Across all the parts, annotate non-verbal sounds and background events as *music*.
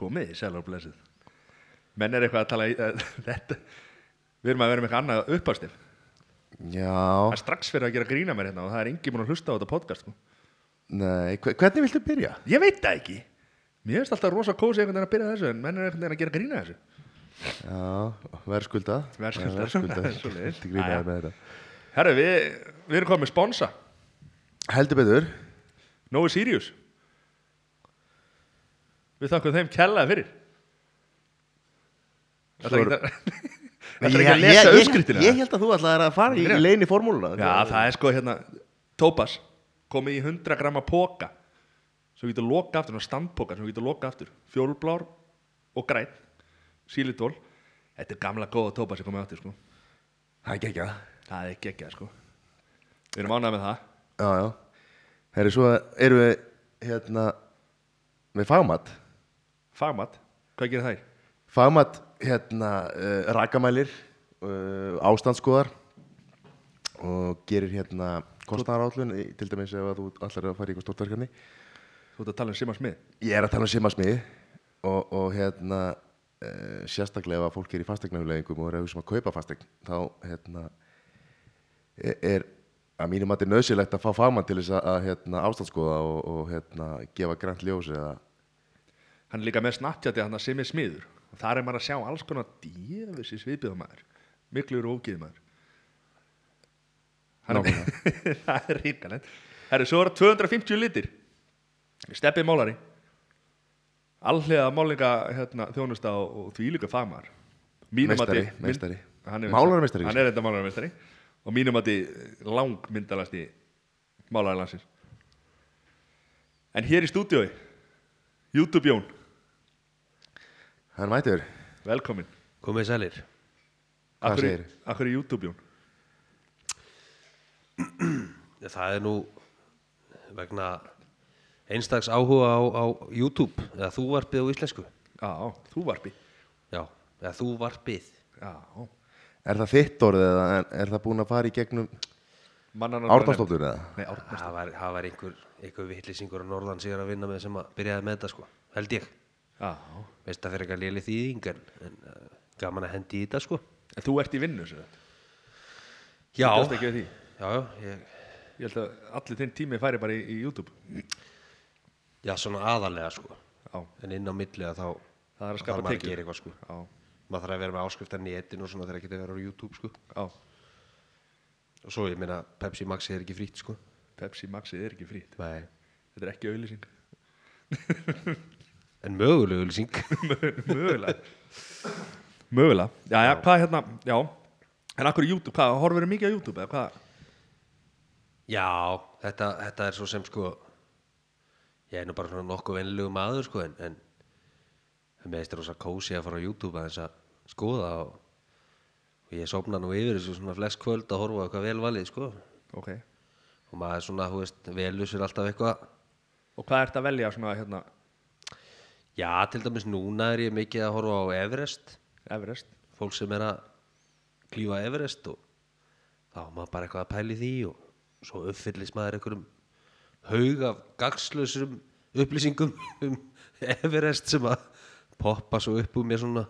komið í sælar og blessið menn er eitthvað að tala í uh, *laughs* þetta við erum að vera með eitthvað annað uppástif Já, það er strax fyrir að gera grína mér hérna og það er engin búin að hlusta á þetta podcast sko. nei, hve- hvernig viltu byrja? ég veit það ekki. Mér finnst alltaf rosa kósi einhvern veginn að byrja þessu en menn er einhvern veginn að gera grína þessu. Já, *laughs* með þetta. Herru, við, við erum komið sponsa Heldur betur. Nói Sirius við þakkum þeim kellaði fyrir. Þetta er *laughs* ekki að er lesa ég, uppskriftina. ég held að þú ætlaðir að fara í, í leini formúluna Já, það er sko hérna Tópas komið í 100 gramma póka sem við getum loka aftur, standpóka sem við getum loka aftur. Fjólblár og græn sílitól. Þetta er gamla góða tópas sem komið aftur sko. Það er ekki Það er ekki sko. Við erum ánægð með það. Já, já. Herri, svo erum við hérna með fagmat Fagmat, hvað gerir þær? Fagmat, hérna, uh, rakamælir uh, ástandskoðar og gerir hérna kostnæðarállun til dæmis ef þú allar er að fara í eitthvað stórtverkefni Þú ert að tala um Sima Smið Ég er að tala um simasmið og, og hérna uh, sérstaklega ef að fólk er í fastegnafleggingum og er að hugsa um að kaupa fastegn þá hérna er, er að mínum að þetta er nöðsilegt að fá fagmann til þess að, að hérna, ástandskoða og, og hérna, gefa grænt ljós eða Hann er líka með Snapchati hann að Simi Smiður. Og þar er maður að sjá alls konar djöfissi sviðbjöðumæður miklu eru ógiðumæður Hann er *laughs* það er ríkalegt. Herru, svo er það 250 litir. Steppið málari. Alliða málinga hérna, þjónusta og, og því líka fagmar Mínum Meistari, mati- meistari. Hann er Málarameistari, Hann er þetta málarameistari og mínum að langmyndalasti málari landsins. En hér í stúdiói YouTube Jón, hann mætur, velkomin. Komið sælir. Hvað segirðu? Akkur í YouTube Jón? Það er nú vegna einstaks áhuga á, á YouTube eða þú varpið á íslensku. Já, þú varpi Já, eða þú varpið. Já, er það þitt orð eða er, er það búin að fara í gegnum Árnarsdóttur eða? Nei, Árnarsdóttur Það var, það var einhver, einhver vittlýsingur á norðan er að vinna með sem að byrjaði með þetta sko held ég, veist það fyrir ekki að léli þýðing en, en uh, gaman að hendi í þetta sko. En þú ert í vinnu sér Já, já, já, ég, Ég held að allir þinn tími færi bara í, í YouTube. Já svona aðalega sko. Já, en inn á milli að þá Það er að skapa þarf maður tekjur. gera eitthvað sko. Já, maður þarf að vera með áskriftar netin og svona þegar ekki að vera á YouTube sko. Já. Og svo ég meina Pepsi Maxi er ekki frýtt sko. Pepsi Maxi er ekki frýtt Nei. Þetta er ekki auðlýsing *laughs* en mögulegu lýsing. *laughs* Mögulega. Mögulega. Já, já, hvað hérna, já. En akkur í YouTube, hvað, horfður þið mikið á YouTube eða hvað? já, þetta, þetta er svo sem sko ég er nú bara svona nokkuð venlilegu maður sko en, en en með þetta rosa kósi að fara á YouTube að þess að skoða og, og ég sopna nú yfir þessu svona flest kvöld að horfa eitthvað velvalið sko. Ok. Og maður svona, þú veist, velur sér alltaf eitthvað. Og hvað ert að velja svona, hérna, já, til dæmis núna er ég mikið að horfa á Everest. Everest. Fólk sem er að klífa Everest og þá er maður bara eitthvað að pæli því og svo uppfyllist maður einhverjum haug af gagslausum upplýsingum *laughs* um Everest sem að poppa svo upp úr mér svona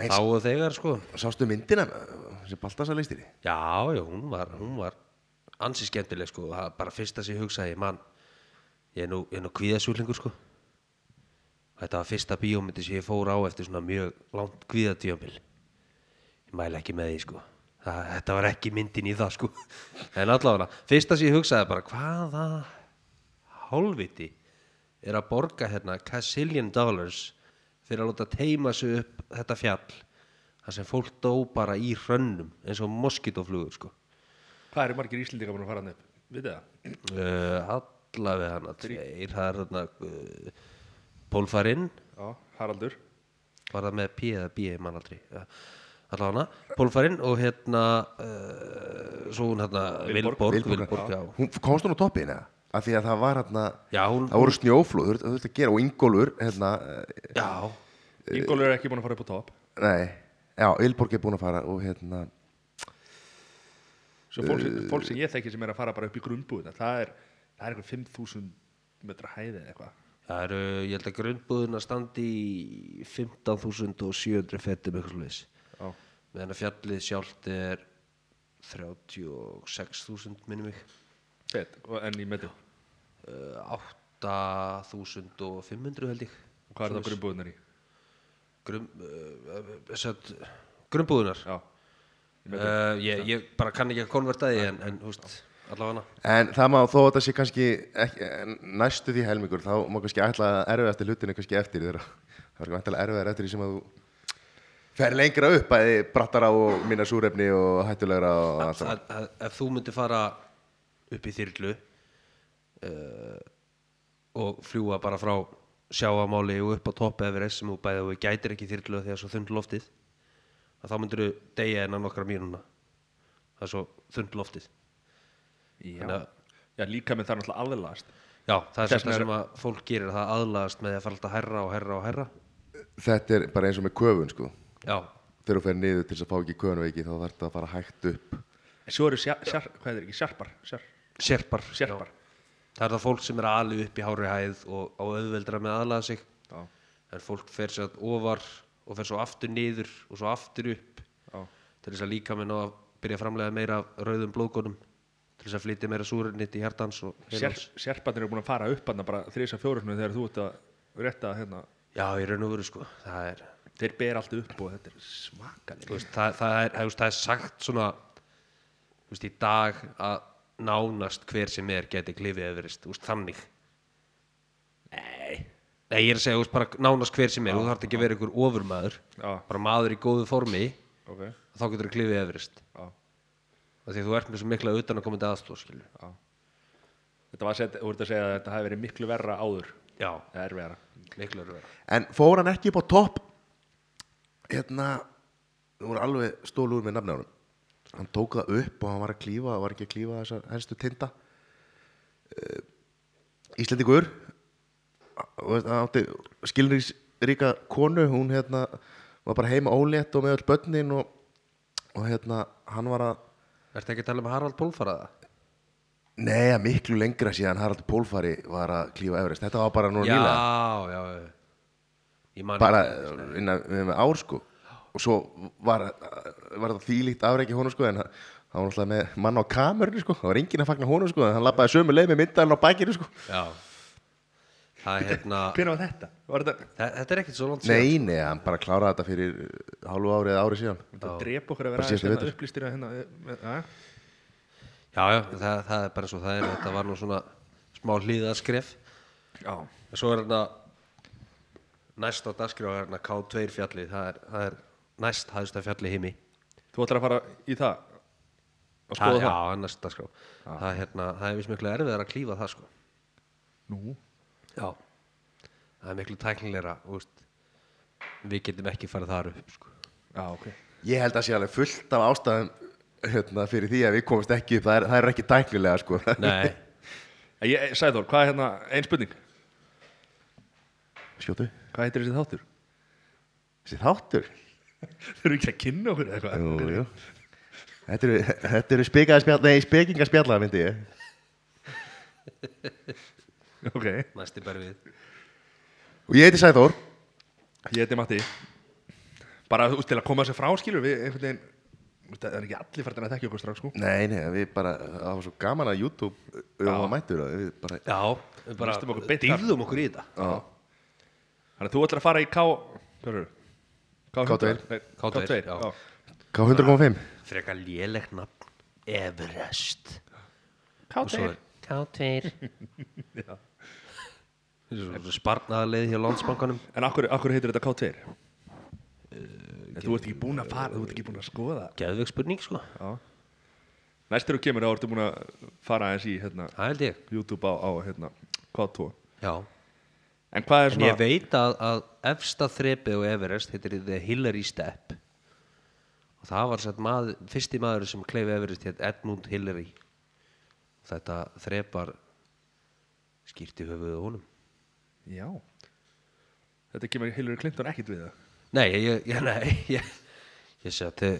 þá og þegar sko. Sástu myndina sem Baltasar leistir í? já, já, hún var, hún var ansi skemmtileg sko. Bara fyrsta sem ég hugsaði, mann ég er nú, nú kvíðasúlingur sko þetta var fyrsta bíómyndi sem ég fór á eftir svona mjög langt kvíðadíómil ég mæla ekki með því sko. Það, þetta var ekki myndin í það sko. *laughs* En allavega, fyrsta sem ég hugsaði bara hvaða hálfviti er að borga hérna cassillion dollars fyrir að láta teima sig upp þetta fjall þar sem fólk dó bara í hrönnum eins og moskítoflugur sko. Hvað eru margir Íslendingar búin að fara hann upp? Vitið það? uh, allavega hana tveir það er hérna uh, Pólfarinn Já, Haraldur var það með P eða B ég man aldrei ja. allavega hana Pólfarinn og hérna uh, svo hún hérna Vilborg. Vilborg, Vilborg, já. Hún komst hún á toppin eða? Af því að það var hérna Já, hún- Það voru snjóflóð, þú þurfti að gera og Ingólfur hérna, eh, já, Ingólfur er ekki búin að fara upp á topp Nei, já, Vilborg er búin að fara og hérna Svo fólk, sem- fólk sem ég þekki sem er að fara bara upp í grunnbúðina Það er, það er eitthvað 5.000 metra hæði eða eitthvað Það eru, ég held að grunnbúðuna standi í 15.700 fettum eitthvað sluðis. Já. Meðan að fjallið sjálft er 36.000 minni mig. Fett, og enn í metu Uh, 8.500 held ég. Hvað er það grunnbúðunar í? Grunn, uh, uh, grunnbúðunar. Já, Uh, ég, ég bara kann ekki að konverta því en, en húst, allavega. En það má þó að þetta sé kannski ekki, næstu því helmingur þá má kannski ætla að erfiðasti hlutinu kannski eftir þeirra það er vantilega erfiðar eftir því sem að þú fer lengra upp bæði brattara og minna súrefni og hættulegra og allt það. að, að, ef þú myndir fara upp í þyrlu uh, og fljúa bara frá sjáamáli og upp á topp eða sem þú bæði og gætir ekki í þyrlu því að svo þund loftið að þá myndir þú deyja innan nokkra mínuna það er svo þund loftið að- já líka með það er náttúrulega aðlast já, það er vegna sem að fólk gerir það aðlagast með því að fara alltaf herra og herra og herra Þetta er bara eins og með köfun sko. Já, þegar þú fer niður til þess að fá ekki köfunveiki þá þarf þetta að fara hægt upp. En svo eru er það sérpar Sérpar. það er það fólk sem er alveg upp í hári hæð og á auðveldra með að aðlaga sig. Já, en fólk fer sér ofar og fer svo aftur niður og svo aftur upp. Já, til þess að líka með ná að byrja að framlega meira af rauðum blóðgónum til þess að flytja meira súrunnitt í hjartans. Sérparnir eru búin að fara upp bara þrýsa fjórusnum þegar þú ert að rétta hérna. Já, í raun og veru sko. Er, Þeir ber allt upp og þetta er svakalega veist, það, það, er, það, það er sagt svona veist, í dag að nánast hver sem er geti klifið veist, þannig. Nei. Nei, ég er að segja, veist, nánast hver sem er. Þú þarf ekki að vera ykkur ofurmaður Já, bara maður í góðu formi ok. þá getur þú klifið everist Já, af því að þú ert með svo mikla utan að koma til aðstóð Þetta var að ert að segja að þetta hafi verið miklu verra áður. Já, erfiðara. Miklu er vera En fór hann ekki upp á topp hérna þú voru alveg stólur með nafni á hann hann tók það upp og hann var að klífa var ekki að klífa þessar helstu tinda uh, Íslendingur og veist, hann átti skilningsríka konu hún hérna var bara heima ólétt og með öll börnin og, og hérna hann var að Ertu ekki að tala um Harald Pólfaraða? Nei, miklu lengra síðan Haraldur Pólfari var að klífa Everest. Þetta var bara nú Já, nýlega. já, já. Bara innan við með ár sko. Og svo var, var það þýlíkt afreiki honum sko en hann var alltaf með mann á kamerunni sko. Það var enginn að fagna honum sko en hann lappaði sömu leið með myndalinn á bakinu sko. Já. Það *laughs* Hvernig var þetta? Var þetta þe- Þetta er ekkert svo langt síðan. Nei, nei, hann bara kláraði þetta fyrir uh, hálfu ári eða ári síðan. Þetta drepa okkur að vera aðeins hérna upplýstir að hérna eh, ja. Já, já, það, það er bara og það er Þetta var nú svona smá hlýðaskref. Já. En svo er hérna Næst á dagskrá er hérna K2 fjalli Það er, það er næst hæðsta fjalli heimi. Þú ætlar að fara í það? Að það, skoða Já, það? er næst dagskrá. Það, er, hérna, það er miklu erfiðar að klífa það sko. Nú Já. Það er miklu tæknilegra. Við getum ekki farið þar upp sko. Já, ok. Ég held að sé alveg fullt af ástæðum hérna, fyrir því að við komumst ekki upp. Það er, það er ekki tæknilega sko. Nei. *laughs* Ég, Sæður, hvað er hérna, ein spurning? Skjótu, Hvað heitir þessi þáttur? þessi þáttur? Þau eru ekki að kynna okkur eða eitthvað? Jú, jú. Þetta eru, þetta eru spekaða spjall, nei, spekinga spjalla myndi ég Ok. Næsti bæri við. Og ég heiti Sæþór. Ég heiti Matti. Bara veist til að koma sér frá skilur við einhvern veginn Það er ekki allir færdin að þekkja okkur strax sko. Nei, nei, við bara, það var svo gaman að YouTube var mættur og við bara Já, við bara okkur dýrðum okkur í þetta. Já, Þannig að þú ætlar að fara í K Hvað eru? K2. Nei, K2, K2 já. já. K100.5 Frekar lélegt nafn Everest. K2 Og svo er K2 Svo sparnaðarleið hjá landsbankanum. En akkur, akkur heitir þetta K2? Uh, þú ert ekki búin að fara, þú ert ekki búin að skoða. Geðveik spurning sko. Já. Næstur þú kemur þá ertu búin að fara aðeins í hérna, YouTube á, á hérna, K2 Já. En hvað er En svona ég veit að, að efsta þrepið á Everest heitir The Hillary Step. Og það var satt maður, fyrsti maður sem kleifi Everest hétt Edmund Hillary. Þetta þrepar skýrti höfuðu á honum Já. Þetta kemur Hillary Clinton ekkit við það. Nei, ég, ég, nei, ég, ég sé að te,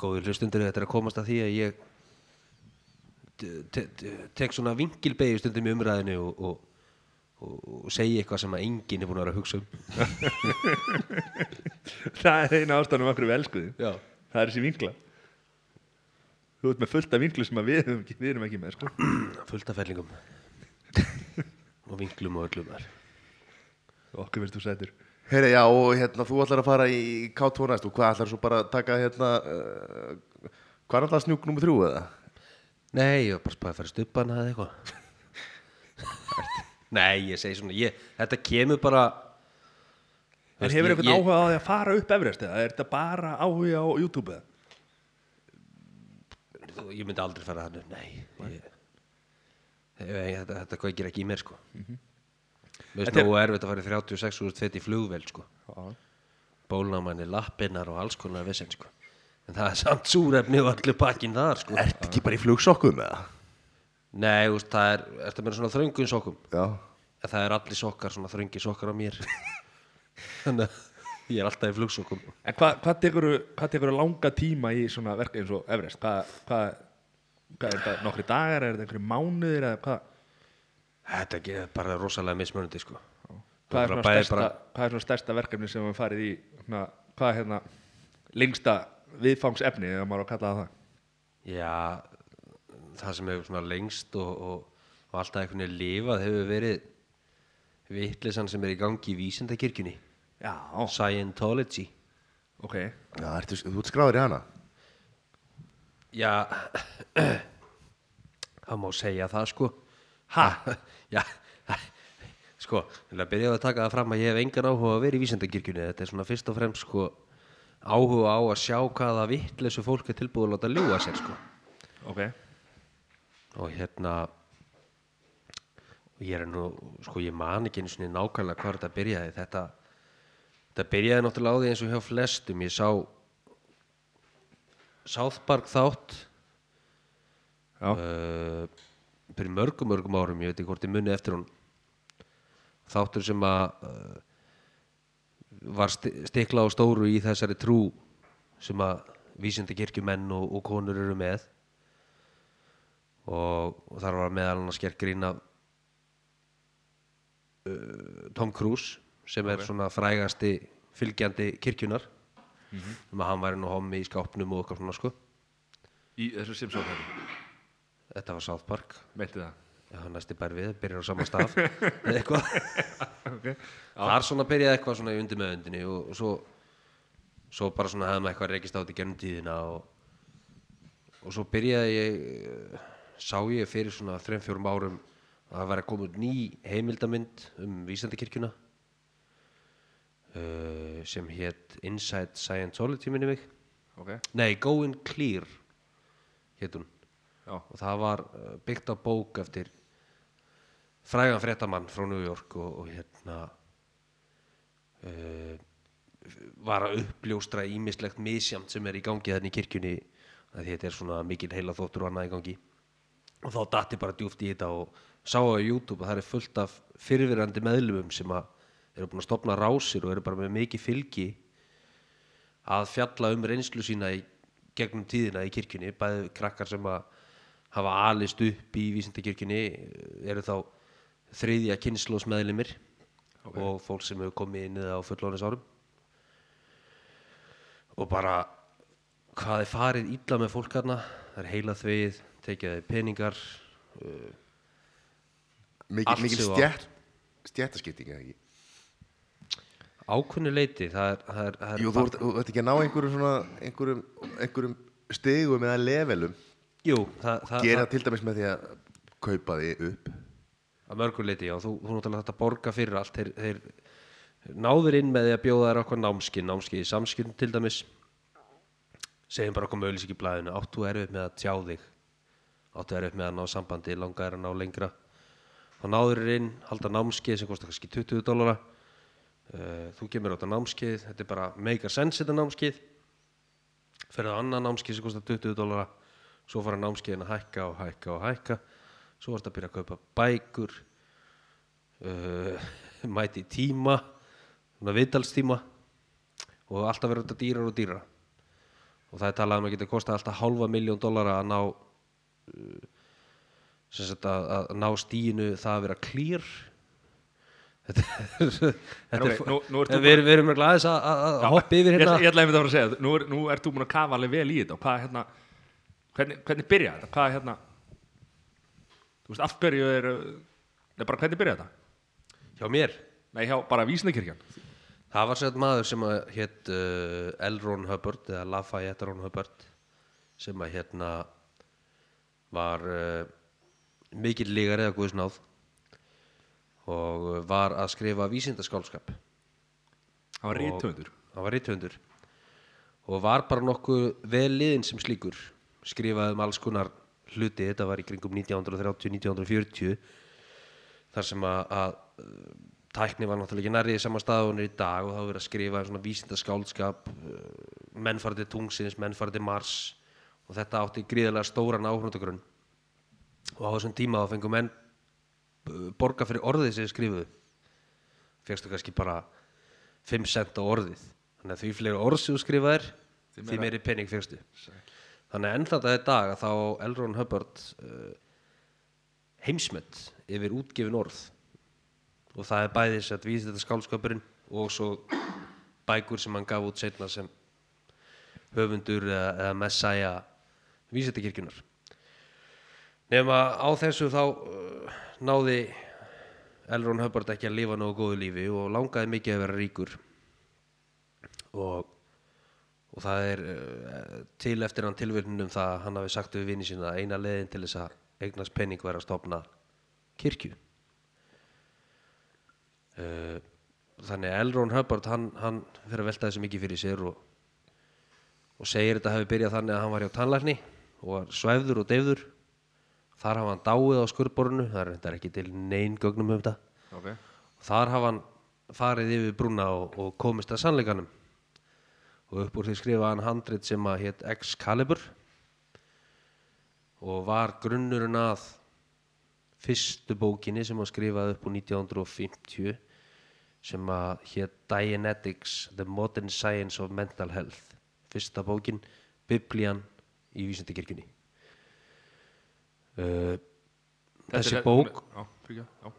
góður hlustundur þetta er að komast að því að ég te, te, te, tek svona vingilbegi stundum í umræðinu og, og, og, og segja eitthvað sem að enginn er búin að vera að hugsa um. *laughs* Það er eina ástæðanum okkur við elskuðum Já. það er þessi vinkla. Þú ert með fullt af vinklu sem að við, erum ekki, við erum ekki með sko. fullt af fellingum. *laughs* Og vinglum og öllum þar okkur veist þú sætur. Heyri, já, og hérna, þú ætlar að fara í K2 næst. Og hvað ætlar svo bara að taka hérna uh, hvað er alltaf snjúk nummer þrjú eða? Nei, ég var bara spæði að fara stubban eða eitthvað. *laughs* Nei, ég segi svona ég, Þetta kemur bara en Veist, hefur ég- einhvern ég- áhuga á því að fara upp Everest eða er þetta bara áhuga á YouTube eða? Ég myndi aldrei fara hann upp, nei. Ég, ég, Þetta, þetta kveikir ekki í mér sko Mér finnst Þetta er- nógu erfitt að fara í 36 úr þetta í flugvél sko. Bólnámanni, lappinnar og alls konar vissin sko. En það er samt súrefni og allir pakkin þar sko. Ert ekki bara í flugsokkum eða? Nei, úst, það er, ertu með svona þröngum sokkum Já, En það er allir sokkar, svona þröngi sokkar á mér. *laughs* Þannig að ég er alltaf í flugsokkum. En hvað hva tekur tekur langa tíma í svona verk eins og Everest? Hvað hva, hva er þetta nokkri dagar er þetta einhverju mánuðir eða hvað Þetta er bara rosalega mismunandi sko. Hvað er, Bara stærsta, hvað er svona stærsta verkefni sem við farið í svona, hvað er hérna lengsta viðfangsefni ef maður á að kalla það það? Já, það sem hefur svona lengst og, og, og alltaf einhvern veginn lifað hefur verið vittlisann sem er í gangi í vísindakirkjunni. Já, Scientology. Ok. Já ertu, þú ert skráður í hana? Já, *clears throat* það má segja það sko Ha? *laughs* Já, sko, til að byrja á að taka það fram að ég hef engan áhuga að vera í vísindakirkjunni. Þetta er svona fyrst og fremst sko áhuga á að sjá hvaða vittleysu fólk er tilbúið að láta ljúga sér sko. Ok, og hérna og ég er nú, sko ég man ekki einu sinni nákvæmlega hvað þetta byrjaði. Þetta, þetta byrjaði náttúrulega á því eins og hjá flestum. Ég sá South Park þátt. Já, uh, fyrir mörgum mörgum árum ég veit ekki hvort ég muni eftir hún þáttur sem að uh, var sti stikla á stóru í þessari trú sem að vísindakirkjumenn og, og konur eru með. Og, og þar var meðal annars gert grín af uh, Tom Cruise sem er svona frægasti fylgjandi kirkjunar um að hann væri nú hommi í skápnum og eitthvað svona sko. Í þessu Simpson þetta var South Park. Meinti það? Já, næsti bær við, byrjar á sama stað. *laughs* Eða eitthvað. *laughs* Okay. Þar svona byrjaði eitthvað svona í undir með undinni og, og svo svo bara svona hefði maður eitthvað rekist á þetta í gennum tíðina og, og svo byrjaði ég eh, sá ég fyrir svona 3-4 árum að það væri að koma út ný heimildamynd um vísendakirkjuna uh, sem hétt Inside Scientology minni mig. Ok, Nei, Going Clear hétt hún já, og það var uh, byggt á bók eftir frægan fréttamann frá New York og, og hérna uh, var að uppljóstra ímislegt misjamt sem er í gangi þannig í kirkjunni að þetta er svona mikil heila þóttur og annað í gangi. Og þá datti bara djúft í þetta og sá á YouTube að það er fullt af fyrirverandi meðlumum sem að eru búin að stopna rásir og eru bara með mikið fylgi að fjalla um reynslu sína í gegnum tíðina í kirkjunni bæði krakkar sem að hafa alist upp í vísindakirkjunni eru þá þriðja kynnslóðs meðlimir og fólk sem hefur komið inn á fullónis árum. Og bara hvað er farið illa með fólk hérna það er heila þvið, tekið þeir peningar uh, Mikil, mikil stjætt stjættaskipting eða ekki? ákunni leiti það er, það er, það er Jú, þú ert, ekki að ná einhverjum svona einhverjum, einhverjum stigum eða levelum jú, það, það, gera það, til dæmis með því að kaupa því upp. Að mörgur leiti, já, þú, þú náttúrulega þetta borga fyrir allt. Þeir, þeir náður inn með því að bjóða þær okkur námski námski í samskiptum til dæmis. Segjum bara okkur mögulis ekki í blæðinu áttu erfið með að tjá þig? Áttu erfið með að ná sambandi? Langa er að ná lengra? Þá náður þér inn, halda námskeið sem kostar kannski 20 dólara uh, þú kemur á þetta námskeið. Þetta er bara make a sense þetta námskeið. Ferðu á annað námskeið sem kostar 20 dólara svo fara námskeiðin að hækka og hækka og hækka. Svo varst að byrja að kaupa bækur uh, *laughs* mæti tíma svona viðtalstíma og alltaf verður þetta dýrar og dýrar og það er talað um að geta kostað alltaf halva miljón dollara að ná uh, sagt að, að ná stíinu það að vera *laughs* þetta er, þetta er ert þú við, erum- erum glæðis að, að að hoppa yfir hérna. ég ætla einmitt að fara að segja, nú, nú ert þú búin að kafa alveg vel í þetta og hvað hérna hvernig, hvernig byrja þetta, hvað hérna? Þú veist, af hverju er nei, bara hvernig byrja þetta? Hjá mér? Nei, hjá bara vísindakirkjan. Það var sett maður sem að hétt uh, L. Ron Hubbard eða Lafayette Ron Hubbard sem að hérna var uh, mikill lígar eða guðsnáð og var að skrifa vísindaskálskap það var rítöfundur hann var rithöndur og var bara nokkuð vel liðin sem slíkur skrifaði um alls konar hluti. Þetta var í kringum 1930-1940 þar sem að, að uh, tækni var náttúrulega ekki nærrið í sama stað og hún er í dag og þá var verið að skrifa svona vísindaskáldskap uh, menn farið til tungsins, menn farið til Mars og þetta átti gríðarlega stóran áhrundagrunn og á þessum tíma þá fengu menn uh, borga fyrir orðið sem þeir skrifuðu. Fegstu kannski bara 5 cent á orðið. Þannig að því fleiri orð sem þú skrifaðir því meiri penning fegstu þannig að ennþá þetta dag að þá. Ron Hubbard uh, heimsmet yfir útgefin orð og það er bæði sett vísið þetta skálskapurinn og svo bækur sem hann gaf út setna sem höfundur eða, eða messæja vísindakirkjunar nema á þessu þá uh, náði Elrond Hubbard ekki að lifa nógu góðu lífi og langaði mikið að vera ríkur og, og það er uh, til eftir hann tilvörnum það að hann hafi sagt við vinni sína að eina leiðin til þess að eignast penning væri að stopna kirkju. Uh, þannig að Elrond Hubbard hann, hann fyrir að velta þessu mikið fyrir sér og, og segir þetta hafi byrjað þannig að hann var hjá tannlækni og var svæfður og deyfður. Þar hafa hann dáið á skurborinu það er ekki til neyn gögnum um þetta. Ok, og þar hafa hann farið yfir brúna og, og komist að sannleikanum og upp úr því skrifa hann handrit sem að hétt Excalibur. Og var grunnurinn að fyrstu bókinni sem hann skrifaði upp úr 1950 sem að hétt Dianetics, The Modern Science of Mental Health. Fyrsta bókin, Biblían í vísindakirkjunni. Uh, þessi bók já, fyrir, já.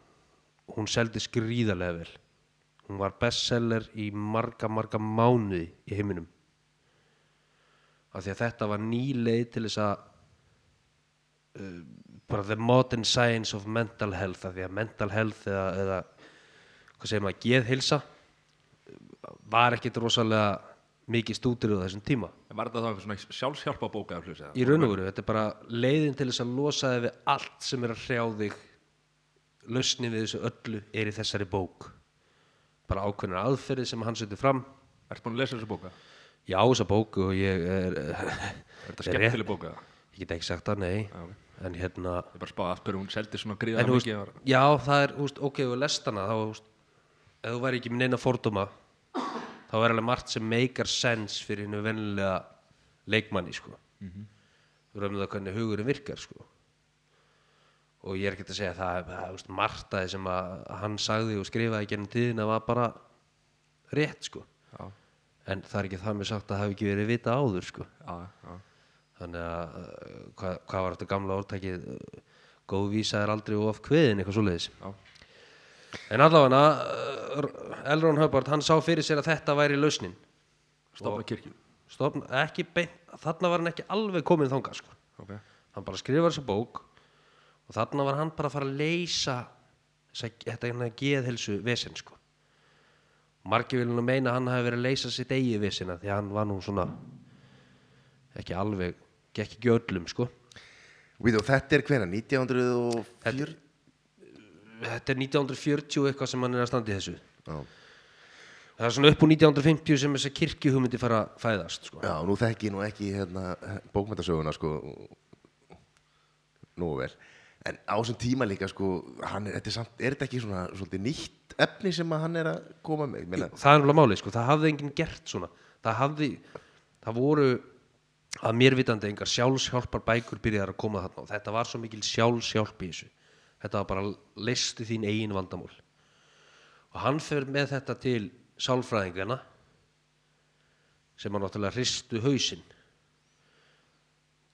hún seldi skrýðarlega vel hún var bestseller í marga marga mánuði í heiminum. Af því að þetta var ný leið til þess að uh, bara the modern science of mental health af því að mental health eða, eða hvað segir maður, geðhilsa var ekkit rosalega mikið stútir á þessum tíma. Var þetta þá einhver svona sjálfshjálpa bóka í raun og veru, þetta er bara leiðin til þess að losa þig við allt sem er að hrjá þig lausnin við þessu öllu er í þessari bók bara ákveðnar aðferði sem hann setur fram ertu búin að lesa þessu bóka? já, þessa bók og ég er, er *laughs* er þetta *laughs* skemmtileg bóka? ég get ekki sagt það, nei Já, ok. en hérna ég bara spáði af hverju hún seldi svona veist, mikið var... já, það er, úst, ok, og lestana þá, úst, ef þú væri ekki með neina fordóma þá er alveg margt sem meikar sense fyrir hennu vennilega leikmanni, sko mm. -hmm. þú rauðum það hvernig hugurinn virkar, sko og ég er ekki að segja að það, það úst, margt að sem að hann sagði og skrifaði gennum tíðina var bara rétt, sko. Já, en það er ekki það með sagt að það hafi ekki verið vita áður, sko. Já, já. þannig að uh, hvað, hvað var þetta gamla orðtækið uh, góð vísa er aldrei of kveðin eitthvað svoleiðis. En allavega uh, Elrond Hubbard hann sá fyrir sér að þetta væri lausnin. Stofna kirkju. Stofn, ekki beint, þarna var hann ekki alveg komin þangað sko. ok, hann bara skrifar þessa bók og þarna var hann bara að fara að leysa þetta hérna geðhelsu vesen sko. margir vilja nú meina að hann hafi verið að leysa sitt eigið vesina því að hann var nú svona ekki alveg, ekki öllum sko. Við, og þetta er hvena, 1904 þetta er 1940 eitthvað sem hann er að standa í þessu Já. það er svona upp úr 1950 sem þessa kirkjuhugmyndi fara að fæðast sko. Já, nú þekki ég nú ekki hérna, bókmyndasöguna sko nú vel en á þessum tíma líka sko er, er, samt, er þetta ekki svona svolítið nýtt efni sem hann er að koma með? Meina, það er náttúrulega málið, sko. það hafði enginn gert svona. Það hafði, það voru að mér vitandi engar sjálfshjálpar bækur byrjar að koma þarna. Og þetta var svo mikil sjálfshjálp í þessu. Þetta var bara listi þín eigin vandamál. Og hann fer með þetta til sálfræðingana sem að náttúrulega hristu hausinn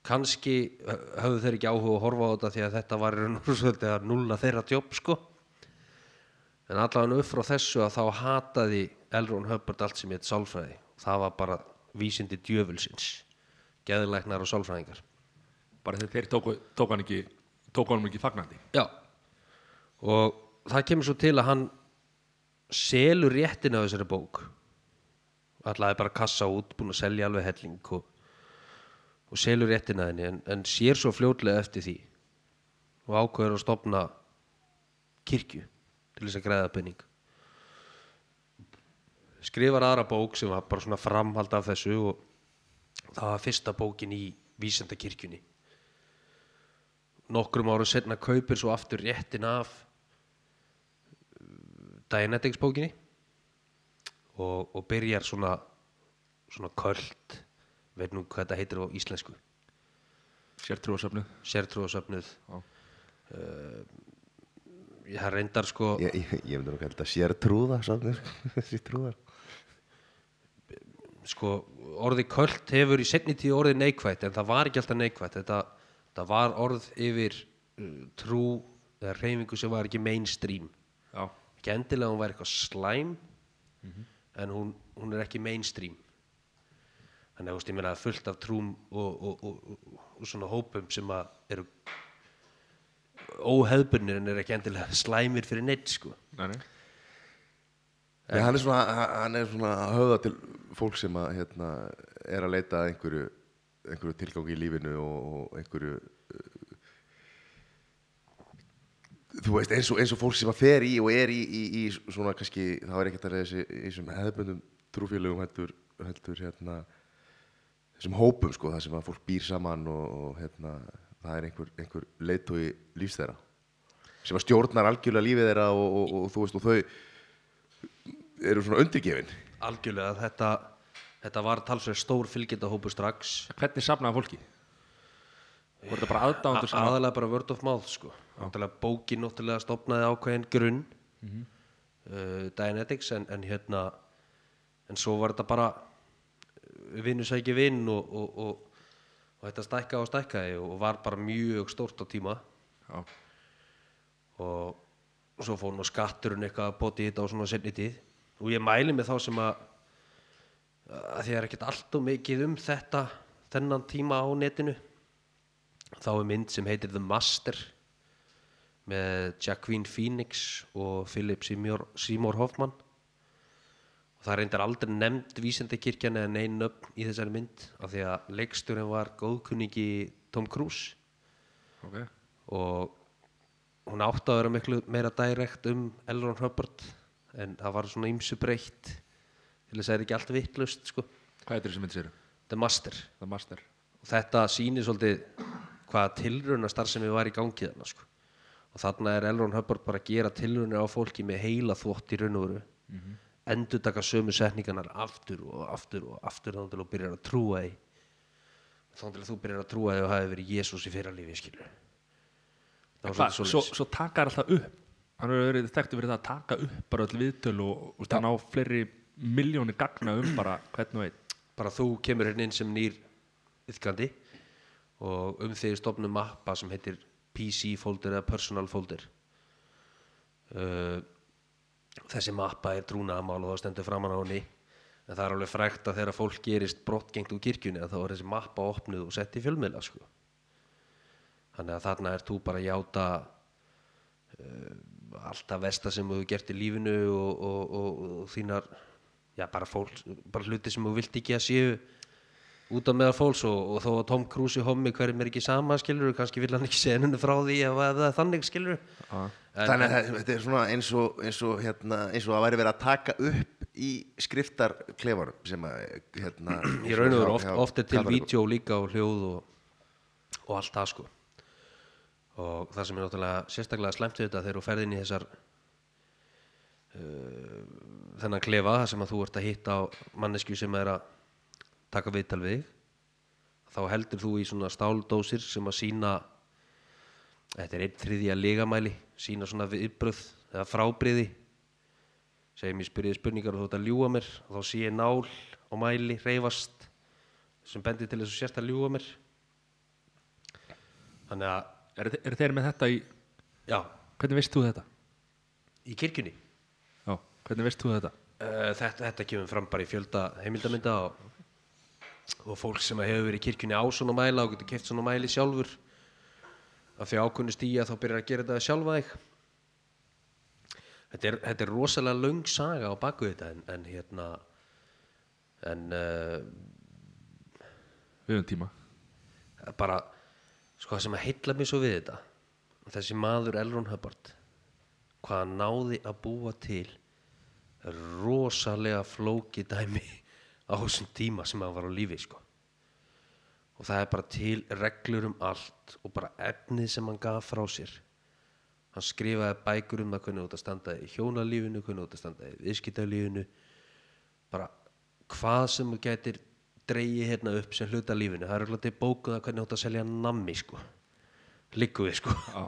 kannski höfðu þeir ekki áhuga að horfa á þetta því að þetta var að nulla þeirra jobb sko. En allavega upp frá þessu að þá hataði Elrond Hubbard allt sem heit sálfræði. Það var bara vísindi djöfulsins geðlæknar og sálfræðingar. Bara þegar þeir tóku, tók hann ekki tók hann ekki fagnandi. Já. Og það kemur svo til að hann selur réttin á þessari bók. Ætlaði bara kassa út búin að selja alveg helling og, og selur réttin að henni en, en sér svo fljótlega eftir því og ákveður að stopna kirkju til þess að græða penning skrifar aðra bók sem var bara svona framhald af þessu og það var fyrsta bókin í vísendakirkjunni nokkrum árum setna kaupir svo aftur réttin af Dianetics bókinni og, og byrjar svona svona köld veit nú hvað þetta heitir á íslensku. Sértrúasöfnu sértrúasöfnuð Já. ég har reyndar sko Ég, ég, ég myndi nú kalla þetta sértrúða safnir, *laughs* þessi trúðar sko orðið köld hefur í setni tíð orðið neikvætt en það var ekki alltaf neikvætt. Þetta, þetta var orð yfir uh, trú eða reyfingu sem var ekki mainstream. Já, ekki endilega hún væri eitthvað slæm en hún, hún er ekki mainstream þannig að ég meina fullt af trúm og, og, og, og, og svona hópum sem að eru óheðbunir en er ekki endilega *laughs* slæmir fyrir neitt sko nei, nei. Já, hann er svona, hann er svona að höfða til fólk sem að, hérna, er að leita að einhverju, einhverju tilgangi í lífinu og, og einhverju uh, þú veist, eins og, eins og fólk sem að fer í og er í, í, í svona kannski, það er ekkert að þessi í þessum hefðbundum trúfélögum heldur, heldur hérna þessum hópum sko, það sem að fólk býr saman og, og hérna, það er einhver, einhver leiðtói lífs þeirra sem að stjórnar algjörlega lífið þeirra og, og, og, þú veist, og þau eru svona undirgefin. Algjörlega þetta, þetta var talsveg stór fylgjendahópu strax. Hvernig safnaði fólki? Voru þetta bara aðdándur sem aðalega bara word of mouth sko. bókin náttúrulega stopnaði ákveðin grunn mm Dianetics en, en hérna en svo var þetta bara vinnu sæki vinn og, og, og, og þetta stækka og stækkaði og var bara mjög stórt á tíma. Já, og svo fór nú skatturinn eitthvað að bóti þetta á svona senni tíð. Og ég mæli með þá sem að að því er ekkert allt og mikið um þetta þennan tíma á netinu. Þá er mynd sem heitir The Master með Jacqueline Phoenix og Philip Seymour, Seymour Hoffman það er reyndar aldrei nefnd vísendakirkjan eða neinn nöfn í þessari mynd af því að leiksturinn var góðkunningi Tom Cruise ok og hún átti að vera miklu meira direkt um Elron Hubbard en það var svona ýmsu breytt til þess að það er ekki allt vittlust sko. hvað er þessi mynd sér? The Master The Master þetta sýnir svolítið hvaða tilrauna starfsemi var í gangi þarna sko. og þarna er Elron Hubbard bara að gera tilraunir á fólki með heila þvott í raun og veru mm -hmm. Endur taka sömu setningarnar aftur og aftur og aftur þá til þú byrjar að trúa því. Þá til þú byrjar að trúa því og hafi verið Jésús í fyrra lífi skilur Það var Hva, svolítið svo, svo takar alltaf upp? Hann hefur verið þekktu fyrir það að taka upp bara öll viðtöl og, og það ná fleiri miljónir gagna um bara hvern og einn. Bara þú kemur hérna inn sem nýr yfkandi og um því stofnum mappa sem heitir PC folder eða personal folder. Uh, þessi mappa er trúnaðamál og það stendur framan á henni en það er alveg frægt að þegar fólk gerist brottgengt úr kirkjunni að þá er þessi mappa opnuð og sett í fjölmiðla sko. þannig að þarna er þú bara að játa uh, alltaf versta sem þú gert í lífinu og, og, og, og þínar já, bara, fólk, bara hluti sem þú vilt ekki að séu út af meðal fólks og, og þó að Tom Cruise í hommi hverjum er ekki sama skilur kannski vil hann ekki segja henni frá því ef það er þannig skilur en, Þannig að þetta er svona eins og, eins og, hérna, eins og að væri verið að taka upp í skriftarklefarum sem að hérna, *clears throat* í raun og veru oft, oft er til vídeo líka og hljóð og, og allt það sko. Og það sem er náttúrulega sérstaklega slæmt við þetta þegar þú ferð inn í þessar uh, þennan klefa þar sem að þú ert að hitta á mannesku sem er að taka viðtal við þá heldur þú í svona stáldósir sem að sína þetta er einn þriðja ligamæli sína svona viðbröð eða frábriði segjum ég spyrjaði spurningar og þú ert að ljúga mér og þá sé ég nál og mæli reyfast sem bendir til þess að sérst að ljúga mér þannig að er, er þeir með þetta í já, hvernig veist þú þetta? í kirkjunni Hvernig veist þú þetta? Uh, þetta, þetta kemur fram bara í fjölda heimildamynda og, og fólk sem hefur verið í kirkjunni á svona mæla og getur keft svona mæli sjálfur. Af því ákunni stíja þá byrjar að gera þetta sjálfa þig. Þetta er, þetta er rosalega löng saga á baku þetta en, en hérna en uh, Við höfum tíma. Bara sko sem að heilla mig svo við þetta þessi maður Elron Hubbard hvað náði að búa til rosalega flóki dæmi á þessum tíma sem hann var á lífi sko. Og það er bara til reglur um allt og bara efnið sem hann gaf frá sér. Hann skrifaði bækur um það hvernig þú ert að standa í hjónalífinu hvernig þú ert að standa í viðskiptalífinu. Bara hvað sem þú getur dreigi hérna upp sem hluta lífinu. Það er til bókuða hvernig þú ert að selja nammi sko. Líkuði sko. Já,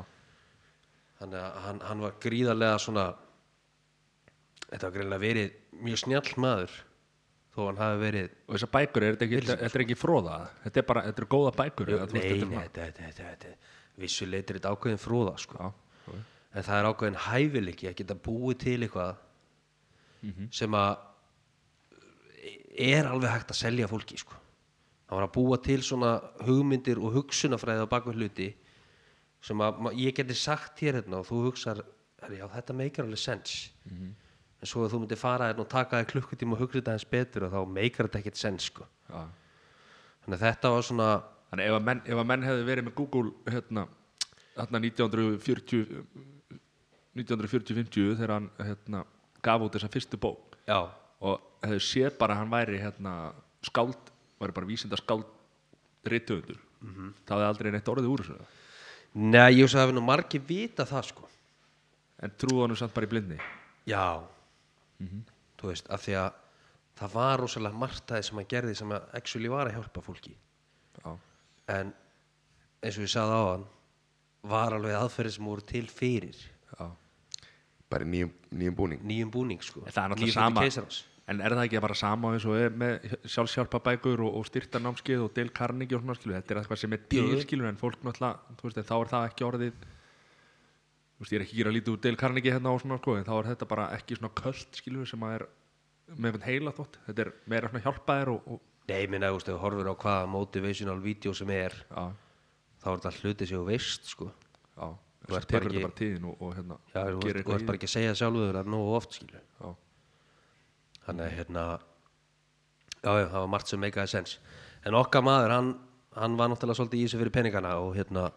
þannig að hann, hann var gríðarlega svona þetta var greinlega verið mjög snjall maður þó hann hafi verið og þessar bækur, er þetta ekki, þetta er ekki fróða? Þetta er bara, þetta eru góða bækur eða, þú veist, nei, þetta er nei, þetta, þetta, þetta, þetta vissu leitir þetta ákveðin fróða sko. Já, ok. en það er ákveðin hæfileiki að geta búið til eitthvað Mhm. sem að er alveg hægt að selja fólki sko. hann var að búa til svona hugmyndir og hugsunafræði á bakveg hluti sem að ma- ég geti sagt hér hérna og þú hugsar "Herri, já þetta meikar alveg sens Mhm. En svo að þú myndir fara hérna og taka þér klukkutíma og hugsa þetta eins betur og þá meikar þetta ekkert sens sko. Já. þannig að þetta var svona Þannig ef að menn, ef að menn hefði verið með Google hérna, hérna 1940 1940-50 þegar hann hérna, gaf út þessa fyrstu bók. Já, og hefði séð bara að hann væri hérna, skáld, væri bara vísinda skáld rithöfundur. Mhm. það hefði aldrei neitt orðið úr þessu Nei, ég hugsa að það hefur nú margir vita það sko. En trúðu hann samt bara í blindni. Já Þú veist, af því að það var rosalega margt það sem hann gerði sem að actually var að hjálpa fólki. Já, en eins og ég sagði á hann var alveg aðferði sem voru til fyrir. Já. Bara nýjum, nýjum búning. Nýjum búning sko. Er Nýjum sama. keisarans. En er það ekki bara sama eins og er með sjálfsjálpabækur og, og styrtarnámskeið og Dale Carnegie og svona skilu Þetta er eitthvað sem er til Jú. skilu en fólk náttúrulega, þú veist, en þá er það ekki orðið veist, ég er ekki að gera lítið úr Dale Carnegie hérna og svona sko en þá er þetta bara ekki svona köld skilu sem að er með einhvern heila þótt. Þetta er meira svona hjálpaðir og, og Nei, minna, þú veist, ef þú horfir á hvaða motivational video sem er já, þá er þetta hluti sem þú veist sko. Já ert bara tekur þetta bara tíðin og, og hérna Já, þú ert bara ekki að segja sjálfur það nógu oft skilu Já, þannig að hérna já, já, það var margt sem meikaði sens en okkar maður, hann, hann var náttúrulega svolítið í þessu fyrir peningana og hérna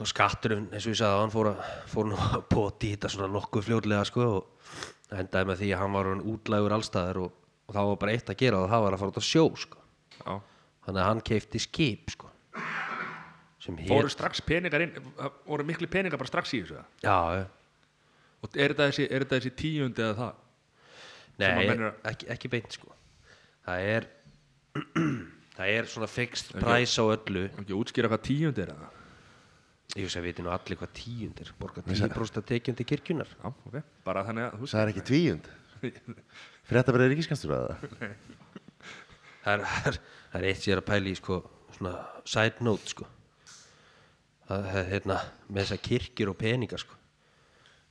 og skatturinn, eins og ég sagði, hann fór, að, fór nú að í þetta svona nokkuð fljótlega sko og endaði með því að hann var útlægur allstaðar og, og það var bara eitt að gera og það var að fara út að sjó sko. Já. Þannig að hann keifti skip sko sem Fóru strax peningar inn, það voru miklu peningar bara strax í þessu já, já. Og er þetta þessi, er þetta þessi tíundi eða það? Að Nei, menn eru ekki, ekki beint sko. Það er *clears throat* Það er svona fixed price á öllu. Ekki að útskýra hvað tíundi er eða? Ég veist að viti nú allir hvað tíundir Borga 10% að tekjum til kirkjunar Já, ok, bara þannig að þú veist það er ekki tvíund fyrir þetta verið ríkiskanstur *laughs* að það Það er, það er, það er eitt sér að pæli í sko Svona side note sko. Það er hérna Með þessar kirkjur og peninga sko.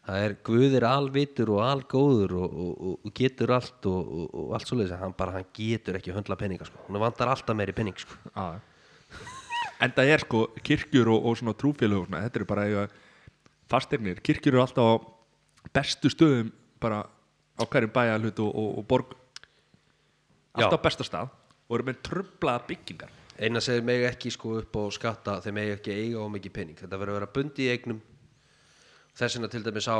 Það er Guð er alvitur og algóður og, og, og, og getur allt og, og, og allt svoleiðis en hann bara hann getur ekki að höndla peninga sko. Hún vantar alltaf meiri pening sko. Já, en það er sko kirkjur og, og svona trúfélög og svona, þetta eru bara eiga fastegnir, kirkjur eru alltaf á bestu stöðum bara á hverjum bæjarhlut og, og, og borg. Alltaf á besta stað og eru með trublaða byggingar. Eina segir meg ekki sko upp á skatta þeir meg ekki eiga á mikið pening. Þetta verður að vera bundi í eignum. Þess vegna til dæmis á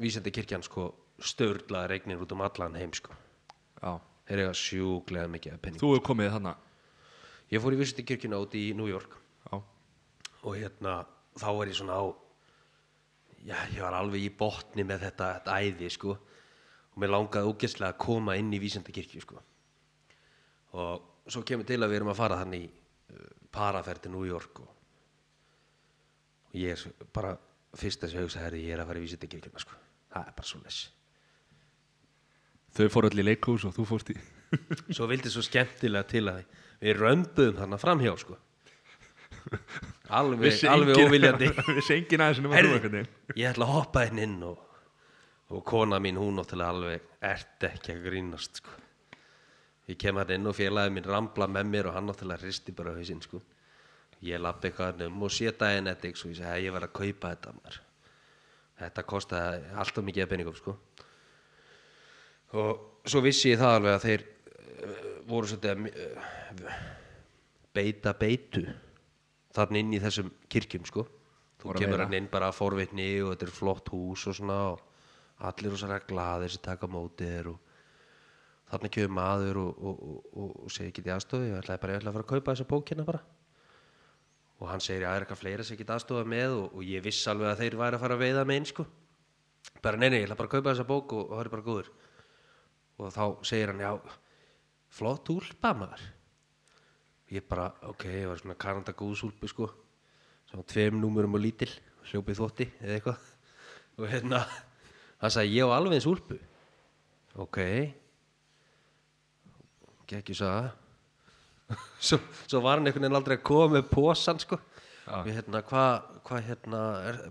vísandi kirkjan sko störlaðar eignir út um allan heim sko. Þeir eiga sjúklega mikið pening þú hefur komið þannig ég fór í vísandi kirkjuna út í New York Já, og hérna þá var ég svona á já, ég var alveg í botni með þetta, þetta æði sko. Og mér langaði ógeðslega að koma inn í vísandi kirkju sko. Og svo kemur til að við erum að fara þannig í uh, paraferð til New York og, og ég er svo- bara fyrst að ég hugsa herri ég er að fara í vísindi kirkjuna sko. Það er bara svo les þau fóru allir í leikhús og þú fórst í svo vildi svo skemmtilega til að við römbuðum þarna framhjá sko alveg, alveg óviljandi *laughs* Vissi enginn aðeins Herði, veginn ég ætla að hoppa inn inn og, og kona mín hún náttúrulega alveg ert ekki að grínast sko. ég kem hann inn og félagi mín rambla með mér og hann náttúrulega hristi bara hausinn sko. ég lappi eitthvað um og sé daginn eftir og ég segi að ég var að kaupa þetta maður. þetta kostaði alltaf mikið af penningum sko. og svo vissi ég það alveg að þeir uh, voru svolítið að uh, beita beitu þannig inn í þessum kirkjum sko. Þú að kemur hann inn bara að forvitni og þetta er flott hús og svona og allir rosalega glaðir sem taka á móti þér og þannig kemur maður og, og, og, og, og segir ekki í aðstofi ég ætlaði bara ég ætla að fara að kaupa þessa bókina bara. Og hann segir já, er eitthvað fleira sem get aðstofa með? Og, og ég viss alveg að þeir væri að fara að veiða með einn sko. Bara nei, nei, ég ætla bara að kaupa þessa bók og, og það er bara góður. Og þá segir hann já, flott úlpa maður ég bara, ok, ég var svona Kanada góðsúlpu sko. Svona tveim númurum og lítil hljópið þótti eða eitthvað. Og hérna, hann sagði ég á alveg eins úlpu. Ok. Gekk ég sagði *laughs* svo, svo var hann einhvern veginn aldrei að koma með posan sko. Já. við hérna, hvað hva, hérna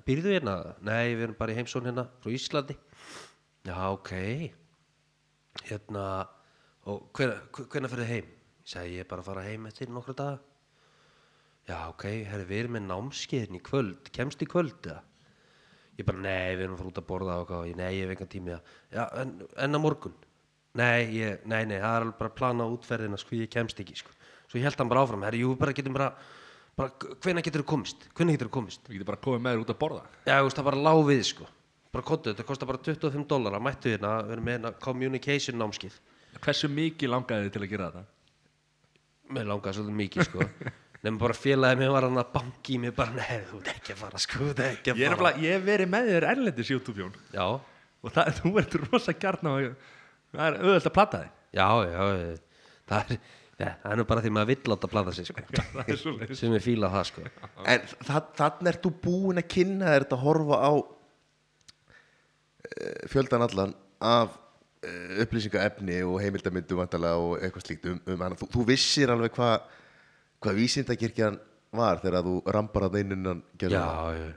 býrðu hérna? Nei, við erum bara í heimsón hérna frá Íslandi. Já, ok. Hérna og hvenær hvenær ferðu heim? Ég sagði ég bara að fara heim eftir nokkra daga. Já, ok, herri, við erum með námskeiðin í kvöld. Kemst í kvöld eða? ég bara, nei, við erum að fara út að borða og hvað, nei, ég hef engan tími að já, en, en á morgun? Nei, ég, nei, nei, það er alveg bara að plana útferðina sko, ég kemst ekki, sko. Svo ég held hann bara áfram, herri, jú, bara getum bara bara, hvenær getur þú komist, hvenær getur þú komist? Við getum bara komið með þér út að borða. Já, þú veist, það bara lág við, sko. Bara kottu, þetta kostar bara 25 dólar mættu hérna, við erum með hérna communication námskið. Hversu mikið langaði þið til að gera þetta? Mér langaði svolítið mikið, sko. *laughs* Nefnum bara félagið mér var hann að banki mig bara, nei, þú ert ekki að fara, sko, þú ert ekki að Ég, er fara. ég hef verið með þér erlendis YouTube-jón Já, og það, þú verður rosa gjarn á það er auðvitað að platta þig já, já, það er, ja, það er nú bara því maður vill láta plata sig, sko. *laughs* það er svo Sem er fíla það, sko. En það, þannig ert þú búin að kynna þér þetta að horfa á uh, fjöldan allan af upplýsingaefni og heimildamyndu vantarlega og eitthvað slíkt um, um hana. Þú, þú vissir alveg hvað hva vísindakirkjan var þegar þú rambar að eininnan Já, já.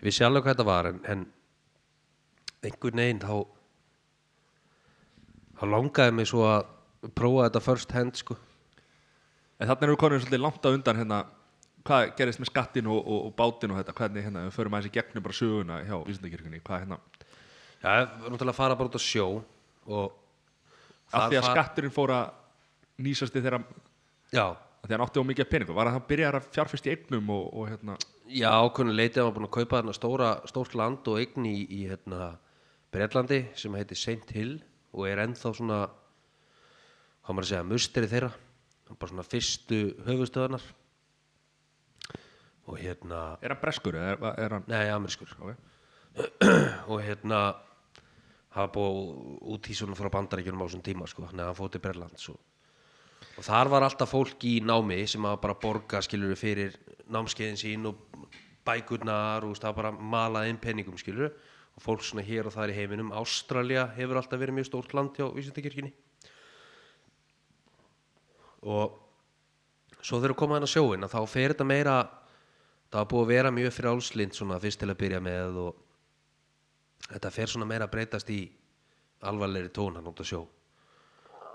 Ég vissi alveg hvað þetta var, en, en einhvern veginn þá, þá langaði mig svo að prófa þetta first hand, sko. En þannig erum við konum svolítið langt á undan hérna hvað gerist með skattin og, og, og bátin og þetta hvernig hérna, við förum aðeins í gegnum bara söguna hjá Vísindakirkjunni, hvað hérna Já, við erum náttúrulega að fara bara út á sjó og af því að skatturinn fór að nýsast í þeirra Já, af því að hann átti á mikið af peningum, var að hann byrjar að fjárfest í eignum og, og hérna já, ákveðinu leiti að hann var búin að kaupa þarna stóra, stórt land og eign í, í hérna, Breitlandi sem heitir Saint Hill og er ennþá svona hvað maður að segja, musteri þeirra. Bara svona fyrstu höfustöðunar og hérna er hann breskur er, er hann Nei, amerískur. Okay. *clears throat* og hérna hafa búið út í svona frá bandaríkjunum á þessum tíma sko, þannig að hann fótt til Berlands og, og þar var alltaf fólk í námi sem að bara borga skilur fyrir námskeiðin sín og bækurnar og það bara malað inn penningum skilur og fólk svona hér og þar í heiminum. Ástralja hefur alltaf verið mjög stórt land hjá Vísindakirkjunni. Og svo þegar koma hann að sjóin að þá fer þetta meira það var búið að vera mjög frjálslind svona fyrst til að byrja með og þetta fer svona meira að breytast í alvarlegri tón hann út að sjó.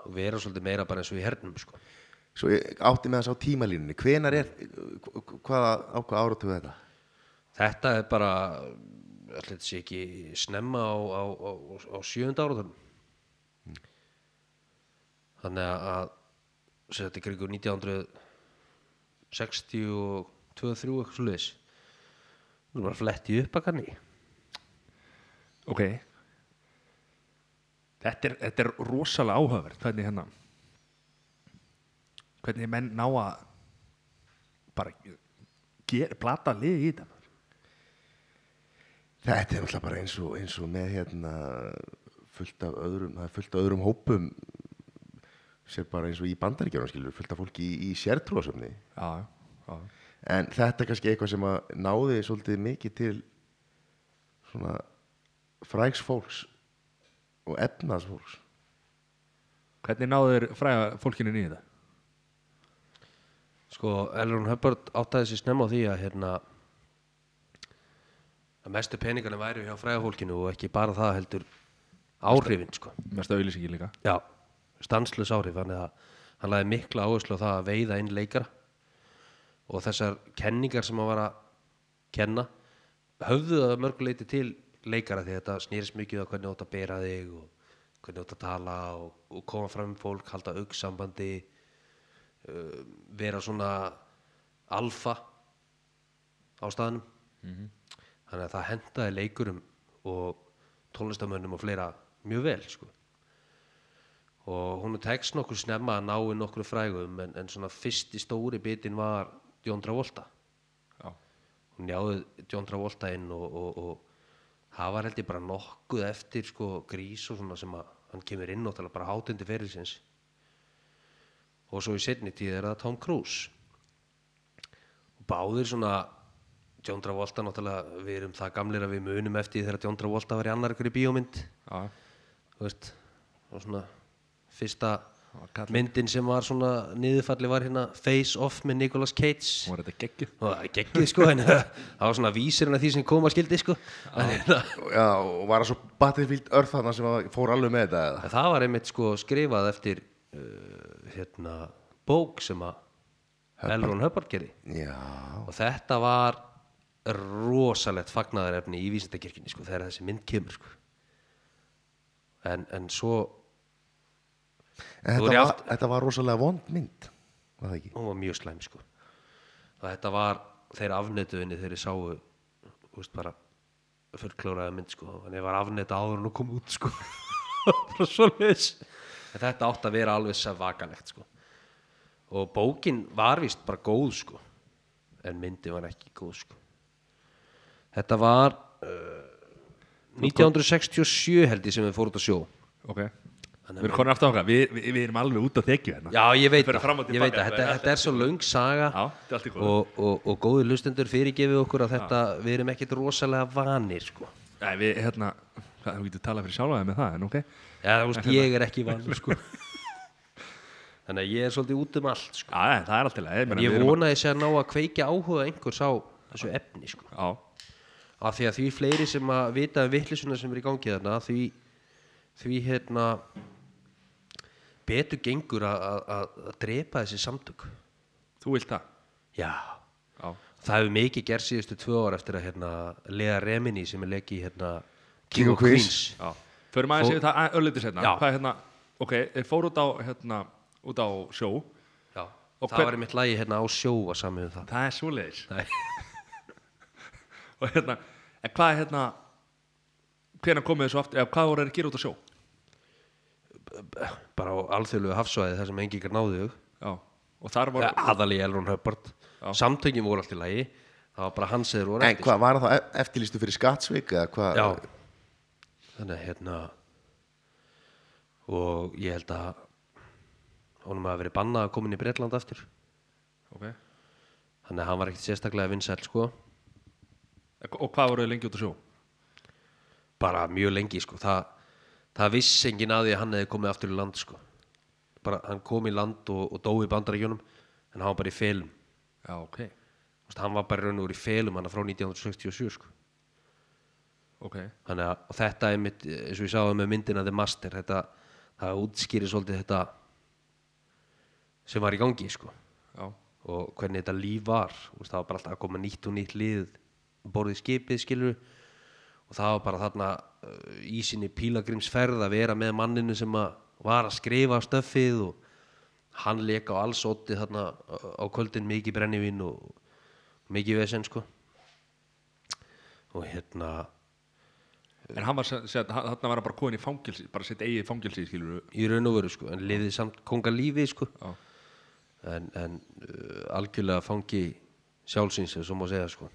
Og vera svolítið meira bara eins og í hernum sko. Svo átti með þess á tímalínunni. Hvenar er, hvaða á hvað áratugu þetta? þetta er bara allir sé ekki snemma á, á, á, á sjöunda áratunum þannig að- þetta er kringu 1960 og 2-3 eitthvað svo liðis þú er bara fletti upp að kanni ok þetta er, þetta er rosalega áhugavert hvernig hérna hvernig menn ná að bara ger, plata lið í þetta. Þetta er náttúrulega bara eins og, eins og með hérna fullt af öðrum, það er fullt af öðrum hópum sér bara eins og í bandaríkjörnum skilur, fullt af fólki í, í sértrúasöfni já, já. en þetta er kannski eitthvað sem að náði svolítið mikið til svona fræks fólks og efnas fólks. Hvernig náður fræga fólkinu inn í þetta? Sko, Elrond Hubbard áttaði sér snemma á því að hérna að mestu peningarnir væri hjá frægafólkinu og ekki bara það heldur áhrifin sko. mest auðlýsingi líka. Já, stanslös áhrif þannig að hann laði mikla áherslu á það að veiða inn leikara og þessar kenningar sem hann var að kenna höfðu það að mörguleiti til leikara því þetta snýrist mikið á hvernig þú átt að bera þig og hvernig þú átt að tala og, og koma fram með fólk, halda auksambandi uh, vera svona alfa á staðnum. Þannig að það hendaði leikurum og tónlistamönnum og fleira mjög vel sko. Og hún tekst nokkur snemma að ná í nokkru frægum en, en svona fyrsti stóri bitin var John Travolta. Já, hún njáði John Travolta inn og, og, og var held ég bara nokkuð eftir sko grís og svona sem að hann kemur inn og tala bara hátundi ferilsins. Og svo í setni tíð er það Tom Cruise. Og báðir svona John Travolta náttúrulega við erum það gamlir að við munum eftir þegar John Travolta var í annar ykkur í bíómynd þú veist og svona fyrsta. Myndin sem var svona niðurfalli var hérna Face Off með Nicolas Cage. Var þetta er geggið sko en *laughs* það var svona vísirinn af því sem koma skildi sko. En hérna, Já, og var það svo Battlefield Earth þarna sem fór alveg með þetta eða? það var einmitt sko skrifað eftir uh, hérna bók sem að Elrond Hubbard gerði. Já, og þetta var rosalegt fagnaðarefni í vísindakirkjunni sko þegar þessi mynd kemur sko. En, en svo en þetta í var, átt- þetta var rosalega vond mynd Var það ekki? hún var mjög slæm sko. Og þetta var þeir afnetuðinni þeir sáu þú veist bara fullklóraði mynd sko. En ég var afneta áður en hún kom út sko. *laughs* Þetta átti að vera alveg svakalegt sko. Og bókin var vist bara góð sko. En myndi var ekki góð sko. Þetta var uh, 1967 held ég sem við fórum út að sjó. Ok, við erum konin aftur á okkar við, við, við erum alveg út á þekju hérna Já, ég veit og það, ég veit það. Þetta, þetta er svo löng saga Já, góðu. og, og, og góði lustendur fyrirgefið okkur að þetta, við erum ekkit rosalega vanir sko. Nei, við, hérna, hvað, þú getur talað fyrir sjálfaði með það, en ok Já, þú veist, ég er ekki vanur sko. *laughs* Þannig að ég er svolítið út um allt sko. Já, það er allt til að En ég vona að sé að ná að kveikja áhuga einhvers á þessu efni sko. Já, af því að því fleiri sem að vita um vittlisuna sem er í gangi þarna því, því hérna betur gengur að, að, að, að drepa þessi samtök. Þú vilt það? Já, Já, Það hefur mikið gerð síðustu tvö ár eftir að hérna, Lea Remini sem er leikið hérna, King of Queens. já. Förum aðeins yfir það örlítið setna er hérna, ok, þeir fóru út á, hérna, út á sjó. Já, Og það hver- var einmitt lagi hérna á sjó að samið um það. Það er svoleiðis. Nei. *laughs* Og hérna, en hvað er hérna Hvenær komið þessu aftur, eða hvað voru þeir að gera út á sjó bara á alþjóðlegu hafsvæði þar sem náðu þau Já, og þar voru ja, aðali Elrond Hubbard. Samtökin voru allt í lagi. Það var bara hans eður voru En eftir hvað, var það e- eftirlýstu fyrir skattsvik eða hvað? Já, þannig að hérna og ég held að honum hafi verið bannað að koma inn í Bretland aftur. Ok, þannig að hann var ekkert sérstaklega vinsæl sko. Og hvað voru þeir lengi út á sjó? Bara mjög lengi sko. Það, það vissi enginn að því að hann hefði komið aftur í land sko. Bara hann kom í land og, og dói í bandarækjunum en hann var bara í felum. Já, ok, Þú veist, hann var bara raun og verið í felum hann frá 1967 sko. Ok. Þannig að þetta er mitt, eins og ég sáði með myndina The Master þetta, það útskýrir svolítið þetta sem var í gangi sko. Og hvernig þetta líf var. Þú veist, það var bara alltaf að koma nýtt og nýtt lið um borðið skipið skilur og það var bara þarna uh, í sinni pílagrimsferð að vera með manninu sem að var að skrifa stöffið og hann leka á alls ótti þarna á- á kvöldin mikið brennivín og mikið vesen sko. Og hérna en hann var, þarna var hann bara komin í fangilsi bara sitt eigið fangilsi, skilur í raun og veru sko en lifið samt konga lífið sko. Já, en, en uh, algjörlega fangi sjálfsins ef svo má segja sko.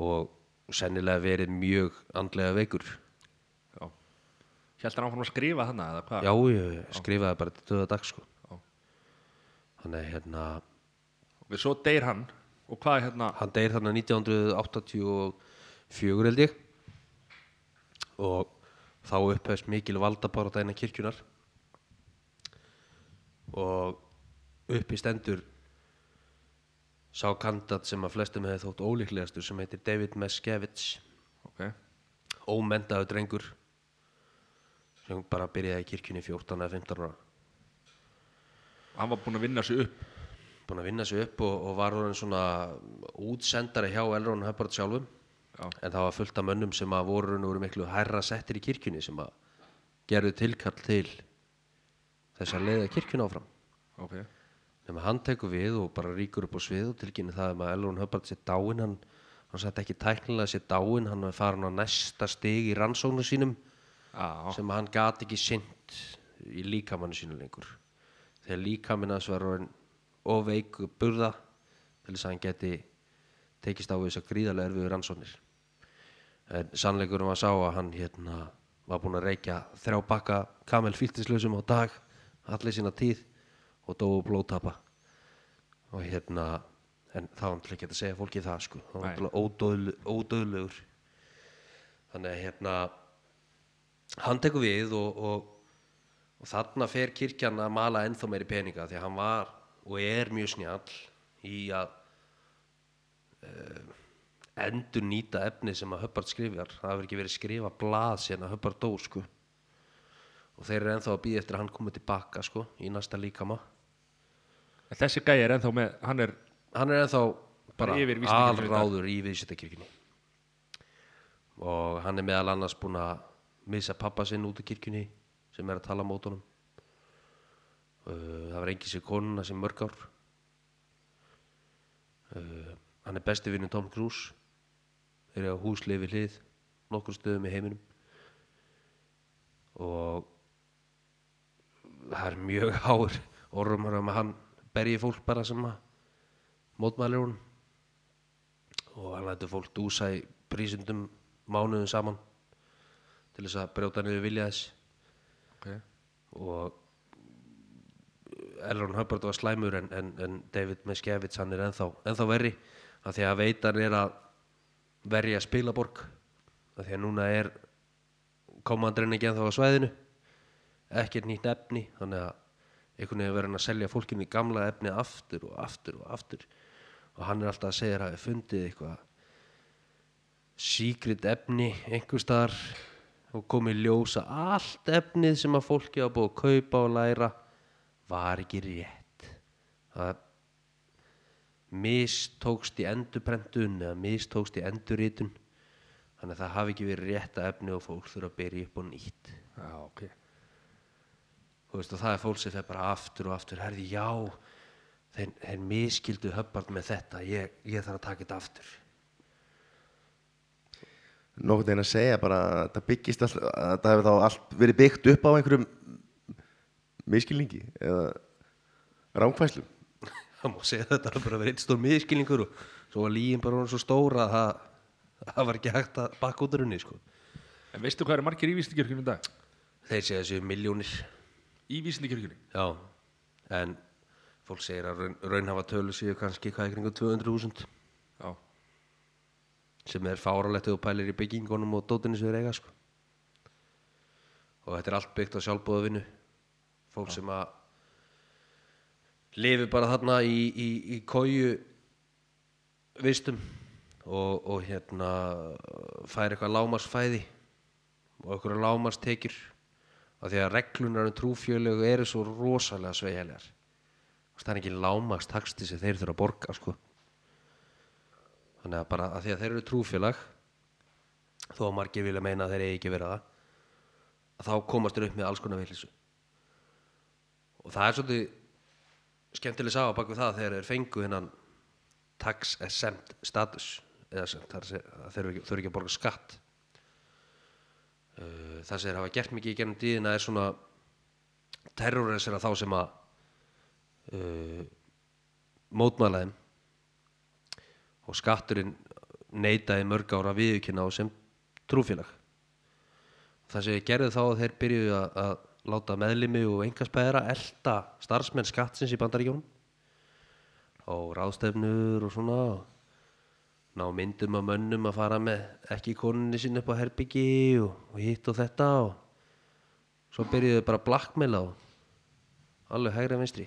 Og sennilega verið mjög andlega veikur. Já. Hjælt hann áfram að skrifa þannig, eða hvað? já, ég skrifaði bara til döða dag sko. Já. þannig hérna Og svo deyr hann Og hvað er hérna? hann deyr þarna 1984 held ég. Og þá upphefst mikil valdabarátta innan kirkjunar og uppi stendur sá kandidat sem að flestum hefði þótt ólíklegastur sem heitir David Meskevich. Ok. Ómentaðu drengur. Sem bara byrjaði í kirkjunni 14 eða 15 ára. Hann var búinn að vinna sig upp. Búin að vinna sig upp og, og var orðin svona útsendari hjá Elrond Hubbard sjálfum. Já. en það var fullt af mönnum sem að voru voru miklu hærra settir í kirkjunni sem að gerðu tilkall til þess að leiða kirkjunni áfram. Ok nema hann tekur við og bara ríkur upp á svið og tilkynni það um að Elrond Hubbard sé dáinn. Hann, hann sætti ekki tæknilega sé dáinn hann er farin á næsta stig í rannsóknu sínum já. sem hann gat ekki sint í líkamannu sínu lengur. Þegar líkaminn hans var orðinn of veik burða til þess að hann geti tekist á þess að gríðarlega erfiðu rannsóknir. En sannleikurinn var sá að hann hérna var búinn að reykja þrjá bakka kamelfíltislausum á dag allir sína tíð og dóu úr blóðtapa. Og hérna en þá var til ekki að segja fólki það sko. Hann var náttúrulega ódöðl, ódöðlegur þannig að hérna hann tekur við og, og, og þarna fer kirkjan að mala ennþá meiri peninga því að hann var og er mjög snjall í að uh, endur nýta efni sem að Hubbard skrifjar. Það hefur ekki verið skrifa blað að Hubbard dó sko. Og þeir eru ennþá að býða eftir að hann komið tilbaka sko í næsta líkama En þessi gæi er ennþá með hann er hann er ennþá bara Yfir vísindakirkjunni í dag. alráður í viðsettakirkjunni og hann er meðal annars búinn að missa pappa sinn út í kirkjunni sem er að tala á mótunum uh, það var engin sér konuna sem mörg ár. Uh, hann er besti vinnu Tom Cruise. Þeir eru á húslifi hlið nokkur stöðum í heiminum. Og það er mjög *laughs* háir orðumar um að hann berji fólk bara sem að mótmælir hún og hann lætur fólk dúsa í prísundum mánuðum saman til þess að brjóta niður vilja þess. Okay. og Elron Hubbard var slæmur en, en, en David Meskevits hann er ennþá, ennþá verri. Af því að veitan er að verja spilaborg. Af því að núna er komandurinn ekki ennþá á svæðinu. Ekkert nýtt efni þannig að einhvern veginn verið hann að selja fólkinu í gamla efni aftur og aftur og aftur. Og hann er alltaf að segja að hafi fundið eitthvað secret efni einhver staðar og komið í ljós að allt efnið sem að fólki á búið að kaupa og læra var ekki rétt. Það mistókst í endurprentun eða mistókst í endurritun. Þannig að það hafi ekki verið rétta efni og fólk þurfa að byrja upp og nýtt. Já, ok. Þú veist, og það er fólk sem fer bara aftur og aftur herði, já þeir, þeir miskildu höppart með þetta ég, ég þarf að taka þetta aftur nokkuð einn að segja bara að það byggist all, að það hefur þá allt verið byggt upp á einhverjum miskilningi eða rángfæslum *laughs* það má segja að þetta hafi bara verið einn stór miskilningur og svo var líin bara orðin svo stóra að það, það var ekki hægt að bakka út af runni sko. En veistu hvað eru margir í vísindakirkjunum í dag? þeir segja þessu miljónir Í vísindakirkjunni? já, en fólk segir að raun, raunhafa tölu séu kannski hvað í kringum 200.000 Já. Sem er fáralegt og pælir í byggingunum og dótinu sem þeir eiga sko. og þetta er allt byggt á sjálfbóða vinnu fólk sem að lifi bara þarna í, í, í kóju vistum og, og hérna fær eitthvað lámarsfæði og eitthvað lámarstekjur af því að reglunar um trúfjölögu eru svo rosalega sveigjarlegar það er ekki lámarstaksti sem þeir þurfa að borga sko. Þannig að bara að því að þeir eru trúfélag þó að margir vilja meina að þeir eigi ekki vera það að þá komast þeir upp með alls konar villisu og það er svolítið skemmtileg sá að baka það þegar þeir fengu hennan tax exempt status. Eða sem þeir eru ekki, ekki að borga skatt Uh, það sem þeir hafa gert mikið í gennum tíðina er svona terrorisera þá sem að uh, mótmæla þeim. Og skatturinn neitaði mörg ára viðkynna á sem trúfélag. Það sem ég gerði þá að þeir byrjuðu að, að láta meðlimi og engaspæðara elda starfsmenn skattsins í bandaríkjónum og ráðstefnur og svona ná myndum af mönnum að fara með ekki konunni sinni upp á herbyggi og, og hitt og þetta og svo byrjuðu bara að blackmaila og alveg hægri en vinstri.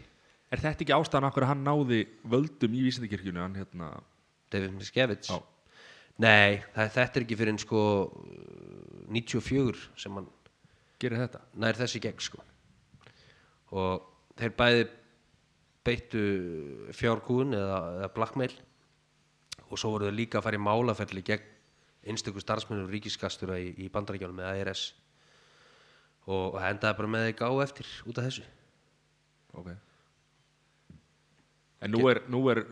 Er þetta ekki ástæðan okkur að hann náði völdum í vísindakirkjunu hann hérna? David Miscavige. Nei, það, þetta er ekki fyrir en sko 94 sem hann gerir þetta? nær þessi gegn sko. Og þeir bæði beittu fjárkúun eða, eða blackmail og svo voru þeir líka að fara í málaferli gegn einstöku starfsmennur ríkiskastura í, í bandarækjánum með ARS og það endaði bara með þeir gá eftir út af þessu. Ok. En nú er, nú er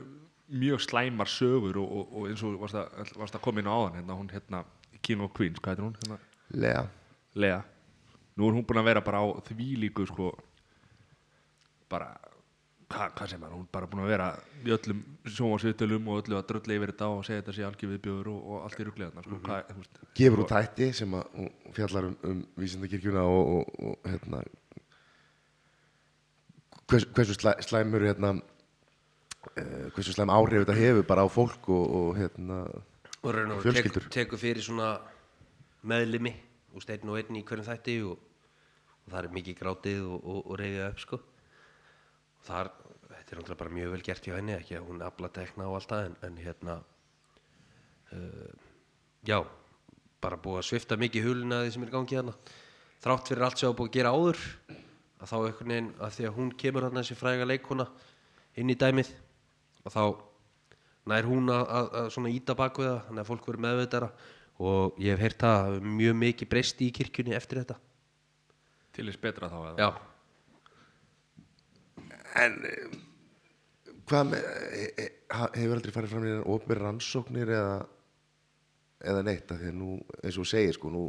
mjög slæmar sögur og, og, og eins og varst að, varst að koma inn á áðan hérna, hún hérna King of Queens, hvað heitir hún? Hérna, Lea. Lea. Nú er hún búin að vera bara á því líku sko bara hva, hvað sem er, hún er bara búin að vera í öllum sjónvarsviðtölum og öllu að drölla yfir þetta og segja þetta sé algjör viðbjöður og, og allt í rugliðarna sko, hvað, þú veist, gefur út hætti sem að hún fjallar um, um vísindakirkjuna og, og, og hérna hvers, hversu slæ, slæmur hérna uh, hversu slæm áhrif þetta hefur bara á fólk og, og hérna og Fjölskyldur. tek, tekur fyrir svona meðlimi og steinn og einn í hverjum þætti og, og það er mikið grátið og, og, og reyðið upp sko. Og þar, þetta er náttúrulega bara mjög vel gert hjá henni ekki að hún afla tekna og allt það en, en hérna uh, já, bara búið að svifta mikið huluna því sem er í gangi hérna þrátt fyrir allt sem var búið að gera áður að þá einhvern veginn að því að hún kemur hann þessi fræga leikona inn í dæmið og þá nær hún að, að, að svona íta bak við það þannig að fólk verður meðveitara og ég hef heyrt það mjög mikið breyst í kirkjunni eftir þetta. Til þess betra þá eða? Já, en hvað með he, ha- hefur aldrei farið fram í ofnir rannsóknir eða eða neitt? Af því að nú eins og þú segir sko nú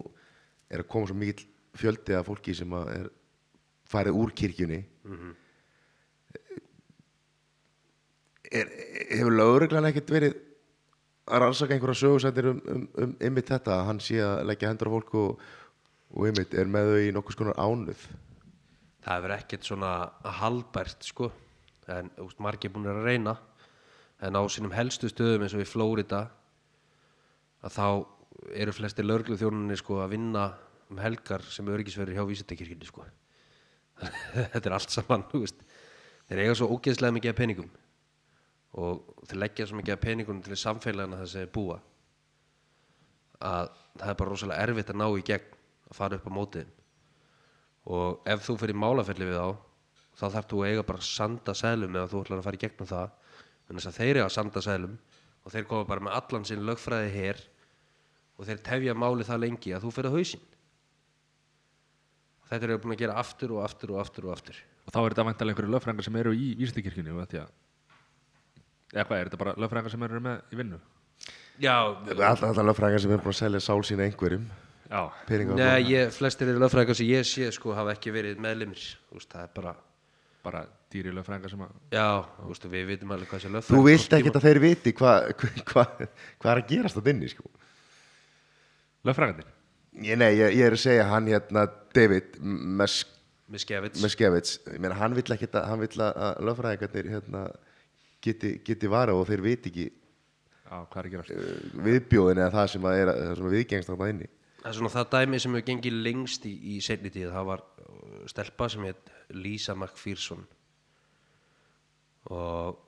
er að koma svo mikill fjöldi af fólki sem að er farið úr kirkjunni. Er, hefur lögreglan ekkert verið að rannsaka einhverja sögursættir um, um, um ymmit þetta að hann sé að leggja hendur á fólk og, og ymmit er með þau í nokkuð skonar ánuð það hefur ekkert svona halbært sko en úst, margir búin að reyna. En á sínum helstu stöðum eins og í Flórida að þá eru flesti lörglu þjónunni sko að vinna um helgar sem öryggisverður hjá vísindakirkjunni sko. *laughs* Þetta er allt saman veist. þeir eiga svo ógeðslega mikið af peningum. Og þeir leggja svo mikið af peningum til samfélagina þess að þeir búa að það er bara rosalega erfitt að ná í gegn að fara upp á mótið. Og ef þú fyrir málafelli við þá þá þarf þú að eiga bara sanda sælum ef þú ætlar að fara í gegnum það. En þess að þeir eiga sanda sælum og þeir koma bara með allan sinn lögfræði hér og þeir tefja máli það lengi að þú fyrir að hausinn. Þetta eru búin að gera aftur og aftur og aftur og aftur. Og þá er þetta vantalega einhverju lögfræðingar sem eru í þetta eða hvað, er þetta bara lögfræðingar sem eru með í vinnu? Já, Alltaf allar lögfræðingar sem er búin að selja sál sína einhverjum. Nei, ég, flestir eru lögfræðingar sem ég sé sko hafa ekki verið meðlimir. Það er bara, bara dýri lögfræðingar sem að já, þú veist, við vitum alveg hvað sé Þú lögfræðingar vilt ekki að þeir viti hvað hva, hva er að gerast það inni sko. lögfræðingarnir? Ég, Nei, ég, ég er að segja hann hérna David Meskevits. Ég meina hann vill ekki að hann vill að að lögfræðingarnir hérna, geti, geti vara og þeir viti ekki Já, hvað er að gerast? uh, viðbjóðin eða það sem, að er, það sem að viðgengst þarna inni. Það er svona það dæmi sem hefur gengið lengst í, í seinni tíð, það var uh, stelpa sem heit Lisa McPherson og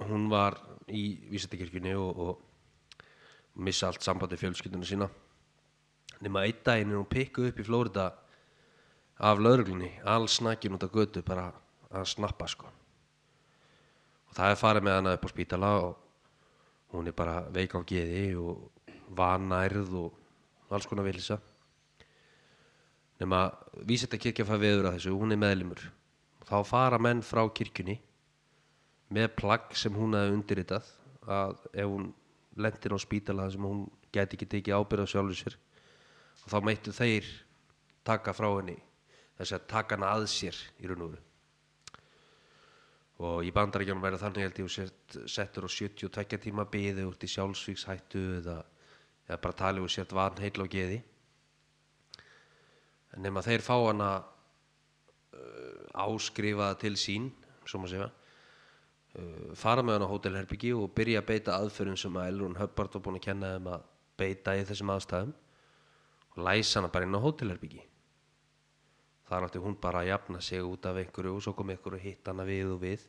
hún var í vísættakirkjunni og, og missa allt sambandi fjölskylduna sína. Nema einn daginn er hún pikkuð upp í Flórida af lauruglunni alls snakkin út af götu bara að snappa sko. Og það er farið með hana upp á spítala og hún er bara veik á geði og vanærð og alls konar vilja nema vísetta kirkja fær veður að þessu hún er meðlimur. Þá fara menn frá kirkjunni með plagg sem hún hefði undirritað að ef hún lendir á spítala sem hún gæti ekki tekið ábyrð á sjálfur sér og þá meittu þeir taka frá henni þess að taka hana að sér í raun og veru. Og í bandaríkjónum verður þannig held ég sért settur á 72 tíma byði út í sjálfsvíkshættu eða, eða bara talið úr sért van heil á geði en nema þeir fá hana uh, áskrifaða til sín svo maður segja uh, fara með hana á hótelherbyggi og byrja að beita aðferðum sem að Elrún Hubbard var búin að kenna þeim að beita í þessum aðstæðum og læsa hana bara inn á hótelherbyggi þá þar átti hún bara að jafna sig út af einhverju og svo kom einhverju hitt hana við og við.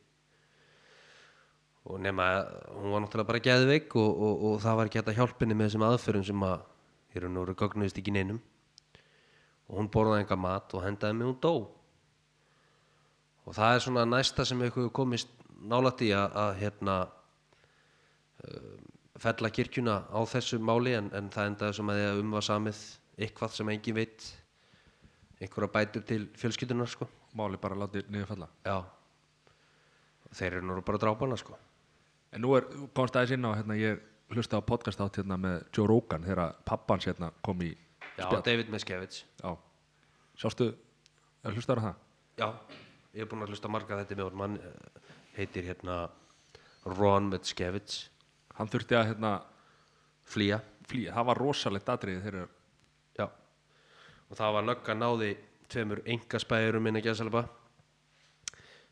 Og nema að hún var náttúrulega bara geðveik og, og, og það var ekki hægt að hjálpa henni með þessum aðferðum sem að og veru gögnuðist ekki neinum og hún borðaði enga mat og hendaði mig hún dó. Og það er svona næsta sem eitthvað komist nálætt í að, að hérna uh, fella kirkjuna á þessu máli en, en það endaði sem að því að um var samið eitthvað sem engin veit einhverja bætur til fjölskyldunar sko. Máli bara látið niður falla. Já. Þeir eru nú bara drápana sko. En nú er, komst aðeins inn á hérna, ég hlusta á podcast átt hérna með Joe Rogan þegar pappans hérna kom í já, David Miskevits já, sástu hlustaður á það? Já, ég er búinn að hlusta marga þetta með honum hann eh, heitir hérna Ron Miskevits hann þurfti að hérna flýja. flýja, það var rosalegt atriði þegar Já, og það var lögga náði tveimur engaspæðurum minna gæðsalaba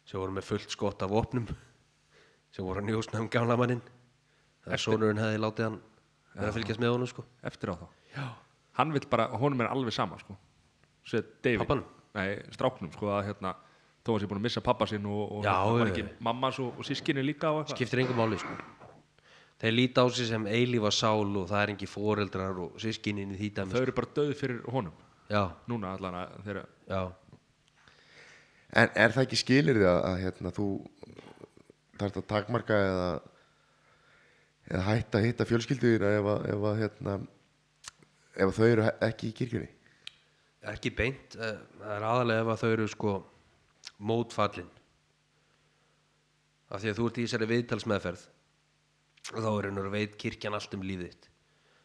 sem voru með fullt skott af opnum sem voru að njósna um gamla mannin það er sonurinn hefði látið hann vera að fylgjast með honum sko. Eftir á þá. Já. Hann vil bara, honum er alveg sama sko. Sér David. Pabbanum? nei, stráknum sko að hérna þó að sé búin að missa pappa sinn og, og Já, hérna, var ekki já. mammas og, og sískinni líka og eitthvað. Skiptir engum máli sko. Þeir líta á sig sem eilífa sál og það er engi foreldrar og sískinin í því dæmi þau eru bara döð fyrir honum. Já, núna allan að þeirra já, En er það ekki skilir því að, að hérna, þú þarft að takmarka eða, eða hætta að hitta fjölskyldur ef, að- ef, að, hérna, ef að þau eru ekki í kirkjunni? ekki beint. Eh, það er aðalega ef að þau eru sko mótfallin. Af því að þú ert í þessari viðtalsmeðferð og þá er einhver veit kirkjan allt um lífið þitt.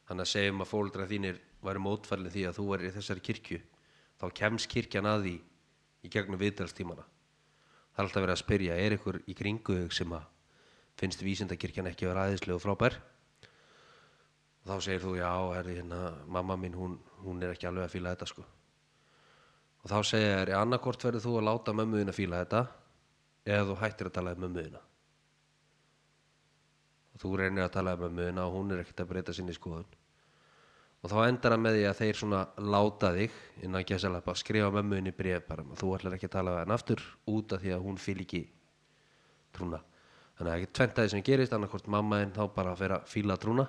Þannig að segjum að fóldra þínir væri mótfallin því að þú væri í þessari kirkju þá kemst kirkjan að því í gegnum viðtalstímana. Það er alltaf verið að spyrja er ykkur í kringu þig sem að finnst vísindakirkjan ekki vera aðeinslega og frábær og þá segir þú já, er hérna, mamma mín hún, hún er ekki alveg að fíla þetta sko. Og þá segja þér, annarkort verður þú að láta mömmuðin að fíla þetta eða þú hættir að tala um mömmuðina og þú reynir að tala um mömmuðina og hún er ekkert að breyta sinni skoðun. Og þá endar það með því að þeir svona láta þig innan gæsalappa að skrifa mömmuðinni bréf bara um að þú ætlar ekki að tala við hann aftur út af því að hún fíl ekki trúna þannig að ekki tventaði sem gerist annarkort mammaðin þá bara að fíla trúna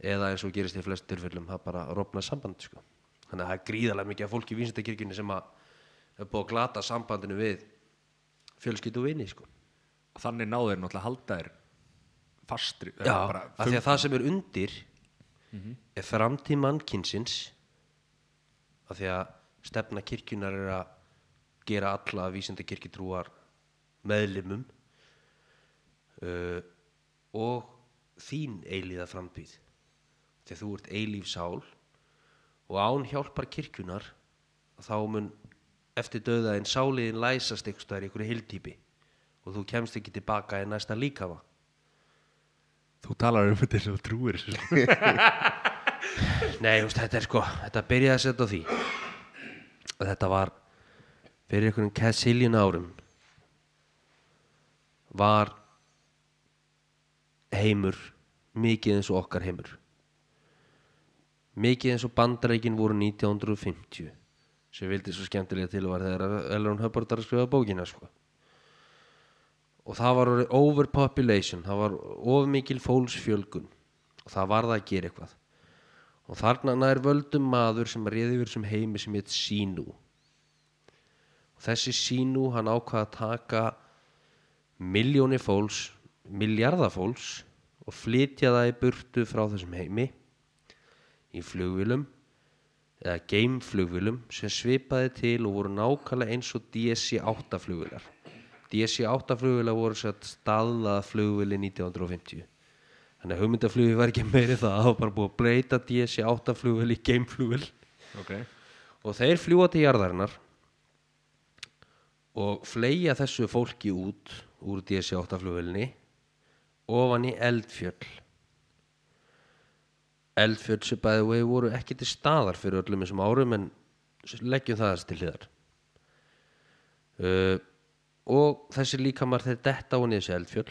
eða eins og gerist í flest tilfellum það bara rofna samband sko. þannig að það er gríðarlega mikið af fólki í vísindakirkjunni sem að er búið að glata sambandinu við fjölskyldu og vini sko. þannig náður þeir náttúrulega að halda þér fastri Já, af því að það sem er undir er framtíð mannkynsins af því að stefna kirkjunar er að gera alla vísindakirkjutrúar meðlimum uh, og þín eilíða framtíð því þú ert eilíf sál og án hjálpar kirkjunar þá mun eftir döðaðin sáliðin læsast staðar í einhverju hildýpi og þú kemst ekki tilbaka í næsta líkafa. Þú talar um þetta sem þú trúir sko. *laughs* Nei, veist, þetta er sko, þetta byrjaði að setja á því. Að þetta var fyrir einhverjum kessiljun árum var heimur mikið eins og okkar heimur mikið eins og bandareikin voru 1950 sem vildi svo skemmtilega til var þegar Elrond Hubbard að skrifa bókina sko. og það var overpopulation það var of mikil fólksfjölgun og það var það að gera eitthvað. Og þarna nær völdum maður sem réði yfir sem heimi sem heit Sínu og þessi Sínu hann ákvað að taka miljóni fólks miljardafólks og flytja það í burtu frá þessum heimi í flugvélum eða geimflugvélum sem svipaði til og voru nákvæmlega eins og DC-8 flugvélar. DC-8 flugvélar voru satt staðlaða flugvéli 1950 þannig að hugmyndaflugi var ekki meiri það það var bara búið að breyta DC-8 flugvél í geimflugvél. Okay. og þeir fljúa til jarðarinnar og fleia þessu fólki út úr DC-8 flugvélinni ofan í eldfjöll eldfjöll sem bæði vegi voru ekki til staðar fyrir öllum þessum árum en leggjum það þess til hliðar. Uh, og þessi líkamar þeir detta á þessi eldfjöll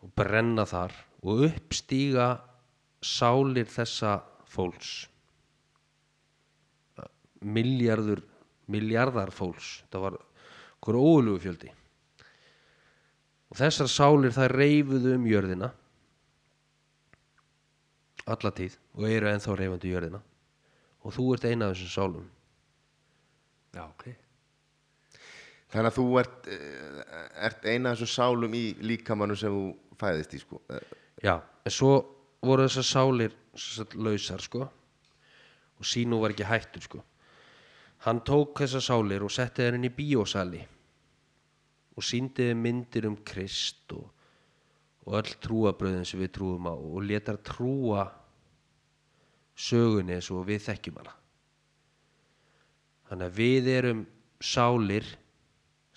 og brenna þar og uppstíga sálir þessa fólks. Miljardur miljardar fólks. Þetta var hver ólugu fjöldi. Og þessar sálir það reyfuðu um jörðina alla tíð og eru ennþá reyfandi jörðina. Og þú ert eina af þessum sálum. Já, ok. Þannig að þú ert, eh, ert eina af þessum sálum í líkamannu sem þú fæðist í sko. Já, en svo voru þessar sálir sagt, lausar sko. Og sínu var ekki hættur sko. Hann tók þessar sálir og setti þeir inn í bíósali. Og síndi þeim myndir um Krist og, og öll trúabröðin sem við trúum á og letar trúa sögunni eins og við þekkjum hana. Þannig að við erum sálir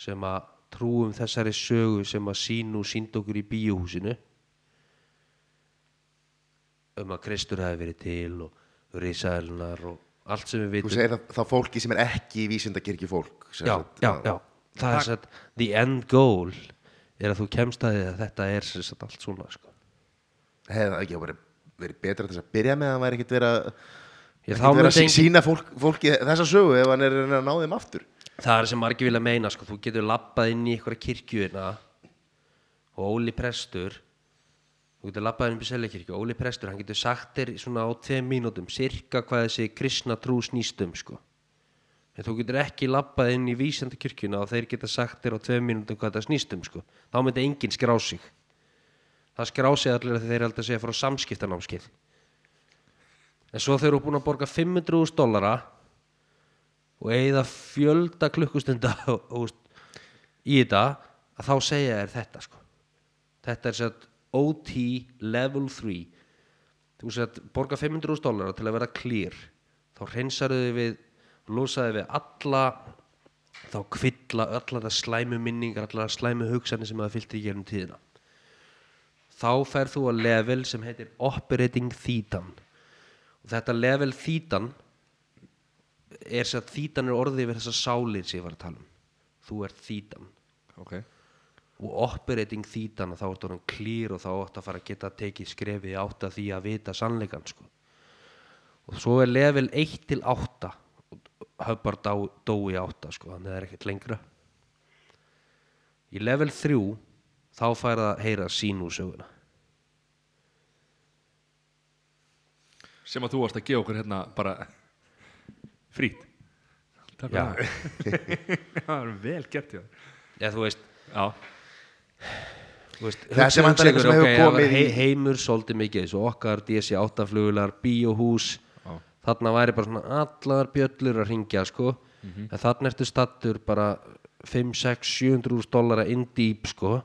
sem að trúum þessari sögu sem að sínu sínd okkur í bíóhúsinu um að Kristur hafi verið til og risaðlunar og allt sem við Þú vitum. segir að það fólki sem er ekki í vísindakirkju fólk já, já, já, það er satt the end goal er að þú kemst að því að þetta er sem sagt allt svona sko. Hefði það ekki verið, verið betra til þess að byrja með að hann væri ekkit verið að engin, sína fólk, fólki þessa sögu ef hann er að ná þeim aftur það er sem margir vilja meina sko. þú getur lappað inn í einhverja kirkjuina og Óli Prestur þú getur lappað inn í Seljakirkju Óli Prestur, hann getur sagt þér svona á tveim mínútum cirka hvað þessi kristna trú snýst um sko. en þú getur ekki lappað inn í vísendakirkjuna og þeir geta sagt þér á tveim mínútum hvað þetta snýst um sko. þá myndi enginn skrá sig það skrá sig allir að þeir alltaf að segja frá samskiptanámskeið. En svo þeir eru búin að borga 500.000 dollara og eigða fjölda klukkustunda *laughs* í þetta að þá segja er þetta sko. þetta er sett OT level 3 þú sett borga 500.000 dólar til að vera clear. Þá hreinsaðu þið við losaðu við alla þá kvilla alla það slæmu minningar alla það slæmu hugsanir sem það fyllt í gerum tíðina þá ferð þú að level sem heitir operating þýtan og þetta level þýtan er sér að þýtan er orðið yfir þessar sálir sem ég var að tala um. Þú ert þýtan Ok. Og operating þýtan þá ertu orðin clear og þá áttu að fara að geta tekið skrefið átt að því að vita sannleikan sko. og svo er level 1 til 8 höfbar dó, dó í 8 sko, þannig að það er ekkert lengra. Í level 3 þá fær það að heyra sín úr söguna Sem að þú varst að gefa okkur hérna bara frít Takk Já. fyrir það *laughs* Það er vel gert þér. Já, þú veist, Já, þú veist sigur, sem hefur ok, það var komið í- hei, heimur svolítið mikið þessu okkar DC-8 flugular, bíóhús Já. þarna væri bara svona allar bjöllur að ringja sko Mhm. en þarna ertu stattur bara 5, 6, 700 úr dollara in deep sko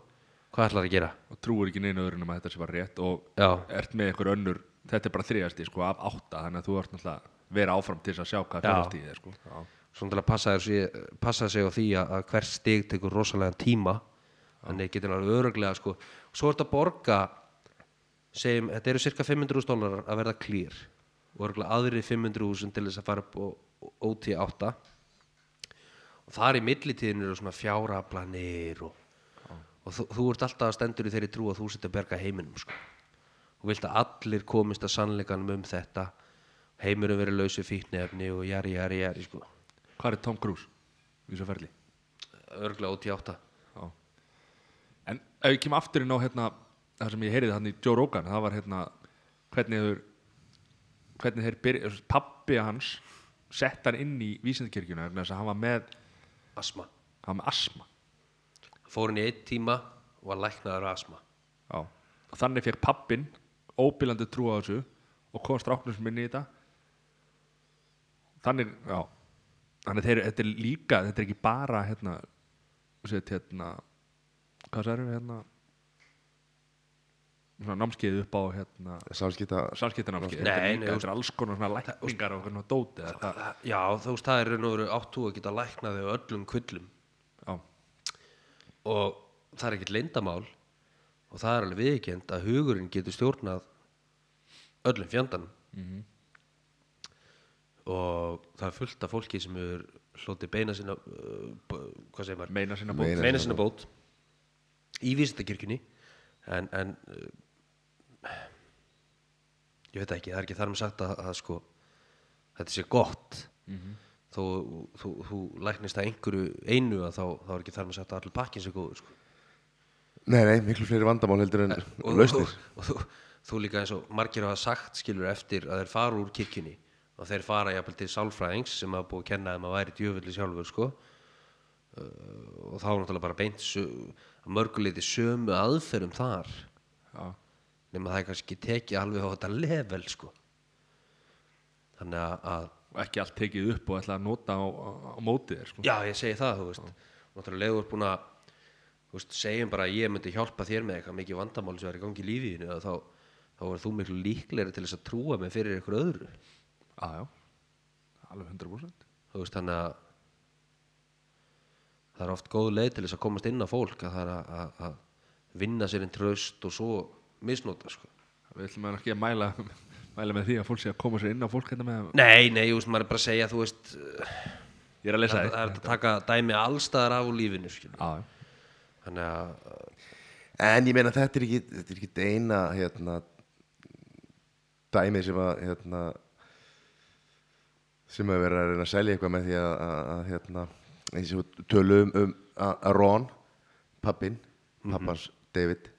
hvað ætlar að gera? og trúir ekki neina öðrun um að þetta sé bara rétt og Já. ert með einhver önnur þetta er bara þriðasti sko af átta þannig að þú ert náttúrulega vera áfram til þess að sjá hvað Já. fyrst í þér sko Já. svona til að passa, þessu, passa sig á því að, hvert stig tekur rosalega tíma þannig getur alveg öruglega sko svo ertu að borga segjum, þetta eru cirka 500 dólarar að verða clear og öruglega aðri 500 til þess að fara upp á OT8 og þar í millitíðin eru svona fjáraplanir og, og þú, þú ert alltaf að stendur í þeirri trú að þú að berga heiminum sko. Og vilt að allir komist að sannleikanum um þetta heimurum verið lausu fíknefni og jari, jari, jari sko. Hvað er Tom Cruise í þessu ferli? örglega OT8 Já. En ef ég kem aftur inn á hérna það sem ég heyriði hann í Joe Rogan það var hérna hvernig þeir hvernig þeir byrja, pappi hans sett hann inn í vísindakirkjuna vegna þess að hann var með asma hann var með asma fór hann í einn tíma og var læknaður af asma Já. og þannig fekk pappin óbílandi trú á þessu og kom stráknum sem inn í þetta. Þannig, já þannig þeir, þetta er líka, þetta er ekki bara hérna, set, hérna hvað særum hérna svona námskeið upp á hérna Samskipta Nei, þetta, er er alls konar svona lækningar og svona dóti þetta, já þú veist það er raun og veru áttu að geta læknaði á öllum kvillum. Já, og það er ekkert leyndamál og það er alveg viðkjönd að hugurinn getur stjórnað öllum fjandanum. Og það er fullt af fólki sem er hlotið beina sinna uh, hvað segir maður? meina sinna bót. Meina- meina sinna bót. í vísindakirkjunni. En, en uh, ég veit ekki, það er ekki þar með sagt að, að sko þetta sé gott. Þó þú, þú læknist að einhverju einu að þá, þá er ekki þar með sagt að allir pakkin sér góður sko. Nei, nei, miklu fleiri vandamál heldur en og, lausnir og, og, þú, þú líka eins og margir hafa sagt skilur eftir að þeir fara úr kirkjunni og þeir fara jafnvel til sálfræðings sem hafa búið að kenna þeim að væri djöfulli sjálfur sko. uh, og þá er náttúrulega bara beint að mörguleiti sömu aðferðum þar Já, nema það er kannski tekið alveg á þetta level sko. þannig að, að og ekki allt tekið upp og ætla að nota á, á, á mótið þér sko. Já, ég segi það, þú veist Náttúrulega leður búin að þú veist, segjum bara að ég myndi hjálpa þér með eitthvað mikið vandamál sem er í gangi í lífiðinu þá, þá er þú miklu líklegri til þess að trúa mig fyrir ykkur öðru. Já, já, alveg 100% þú veist, þannig að það er oft góð leið til þess að komast inn á fólk að það er að, að, vinna sér inn tröst og svo misnota sko. Við ætlum að ekki að mæla, *laughs* mæla með því að fólk sé að koma sér inn á fólk hérna með Nei, nei, þú veist, maður er bara að segja þú veist, Ég er að lesa það er að taka dæmi allstaðar af úr lífinu skilur. Þannig að En ég meina þetta er ekki, þetta er ekki eina hérna, dæmið sem að hérna, sem að vera að reyna að selja eitthvað með því að, að, að hérna, eins og tölu um, að, að Ron, pappin, pappans David.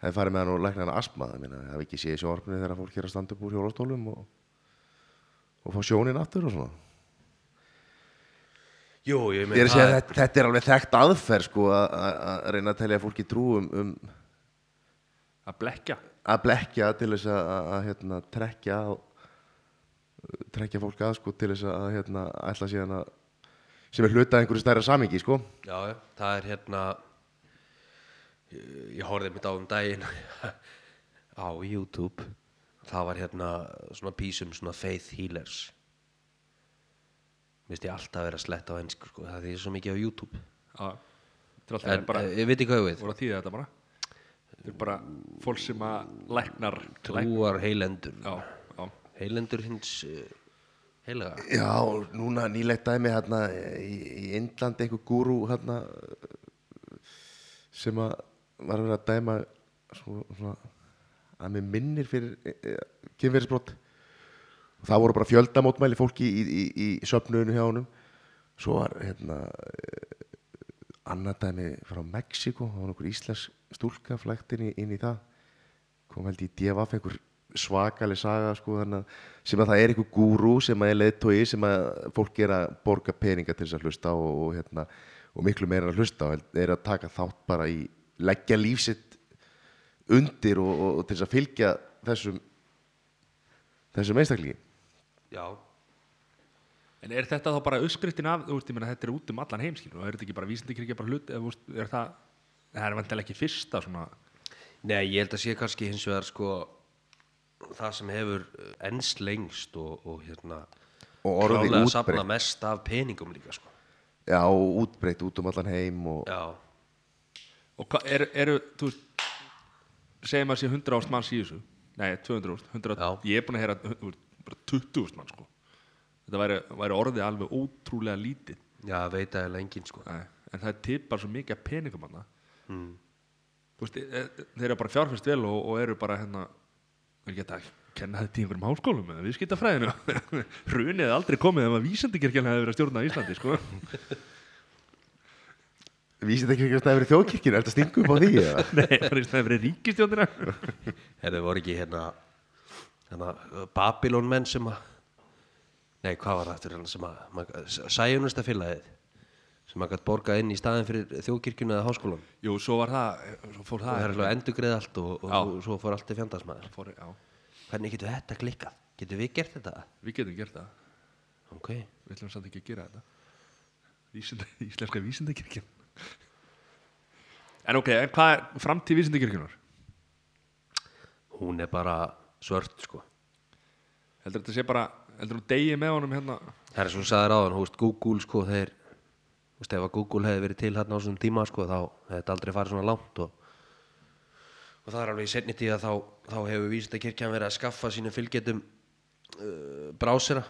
Það er farið með hann og lækna hann asma það minna, hafi ekki séð í sjónvarpinu þegar fólk er að standa upp úr hjólastólum og, og fá sjónin aftur og svona Jú, ég meina er að segja að þetta, er alveg þekkt aðferð sko að, reyna að telja fólki trú um, um að blekja að blekja til þess að, hérna, trekja trekja fólk að sko til þess að hérna, ætla síðan að sem er hluta einhverju stærra samingi sko. Já, já, það er hérna ég, ég horfði mitt á um daginn *laughs* á YouTube. Það var hérna svona písum svona faith healers Vist ég alltaf vera að sletta á ennsku sko, það er svo mikið á YouTube. Já, þetta er alltaf en bara eh, ég veit ekki hvað ég við. voru að þýða þetta bara. Þetta er bara fólk sem að læknar læk, trúar heilendur. Já, já, heilendur hins uh, heilaga. Já, núna nýlegt dæmi hérna í, í Indlandi einhver gúrú hérna sem að var að vera að dæma svo, svona, að með minnir fyrir e, e, kynverðisbrott það voru bara fjöldamótmæli fólki í, í, í söfnuðinu hjá honum. Svo var hérna e, annað dæmi frá Mexiko það var einhver íslensk stúlka flækt inn í, inn í það. Kom held í DFF einhver svakaleg saga sko, að sem að það er einhver gúrú sem að er leiðtói sem að fólk er að borga peninga til þess að hlusta og, og, hérna, og miklu meira að hlusta er að taka þátt bara í leggja lífsitt undir og, og til þess að fylgja þessum þessum einstaklingi Já, En er þetta þá bara uppskriftin af, þú veist, ég meina þetta er út um allan heimskilur og er þetta ekki bara vísindikirkja bara hlut, eða þú veist, er það, það er vantilega ekki fyrsta svona, Nei, ég held að sé kannski hins vegar sko það sem hefur ennst lengst og, og hérna Og orðið að útbreitt. safna mest af peningum líka sko. já, og útbreytt út um allan heim og Já, og hvað, eru, eru, þú veist, segjum að sé 100 ást manns í þessu, nei, 200 ást, 100, Já. ég er búin að heyra, þú veist, bara 20 ást mann, sko, þetta væri, væri orðið alveg ótrúlega lítið, já, veit að lengin sko. nei, en það er bara svo mikið af peningum hann, mm. þú veist, e, e, þeir eru bara fjárfæst vel og, og eru bara hérna er ekki hægt að kenna þetta í einhverjum háskólum eða viðskiptafræðinu *laughs* hrunið hefði aldrei komið ef að vísendikirkjan hefði verið að stjórna Íslandi sko. vísið ekki ekki að það verið þjóðkirkjun er þetta stingu upp á því eða? *laughs* nei, það hefði verið ríkistjórnina Herðu voru ekki hérna Babylon menn sem að Nei, hvað var það hérna sem að Sæjunasta félagið sem að gætt borga inn í staðin fyrir þjóðkirkjuna eða háskólan jú, svo var það, svo það er alveg endugreið allt og, og, og svo fór allt í fjandasmaður Hvernig getur þetta klikkað? Getur við gert þetta? við getum gert það. Ok, við ætlum samt ekki að gera þetta. Íslenska vísendikirkjan en ok, en hvað er framtíð vísendikirkjunar? hún er bara svört sko heldur þetta sé bara, heldur þú degi með honum hérna Það er svo sagði ráðan, þú veist, Google sko, þeir, þú veist, ef að Google hefði verið til hérna á þessum tíma sko, þá hefði þetta aldrei farið svona langt og, og það er alveg í setni tíða þá, þá hefur vísindakirkjan verið að skaffa sínum fylgjetum uh, brásera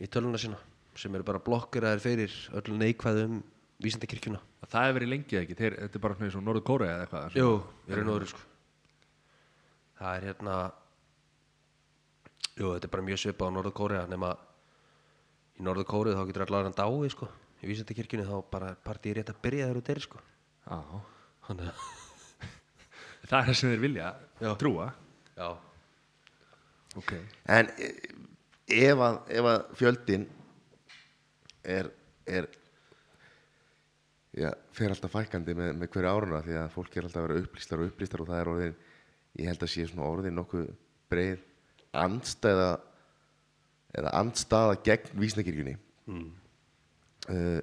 í töluna sína sem eru bara blokkir að þeir fyrir öllu neikvæðum vísindakirkjuna. það hefur verið lengið ekki, Þeir, þetta er bara svona eins og Norður Kóra eða eitthvað Jú, sko. Það er hérna, jú, þetta er bara mjög svipað á Norður Kórea nema í Norður Kórið þá getur allar hann dáið sko í vísendakirkjunni þá bara er partíið rétt að byrja þegar þú deyri sko Já. þannig að *laughs* Það er það sem þeir vilja Já. trúa. já, Ok. En e- ef að, ef að fjöldin er, er já, fer alltaf fækandi með, með hverju áruna því að fólk er alltaf að vera upplýstar og upplýstar og það er orðin, ég held að sé svona orðin nokkuð breið andstæða eða andstaða gegn vísnakirkjunni mm. uh,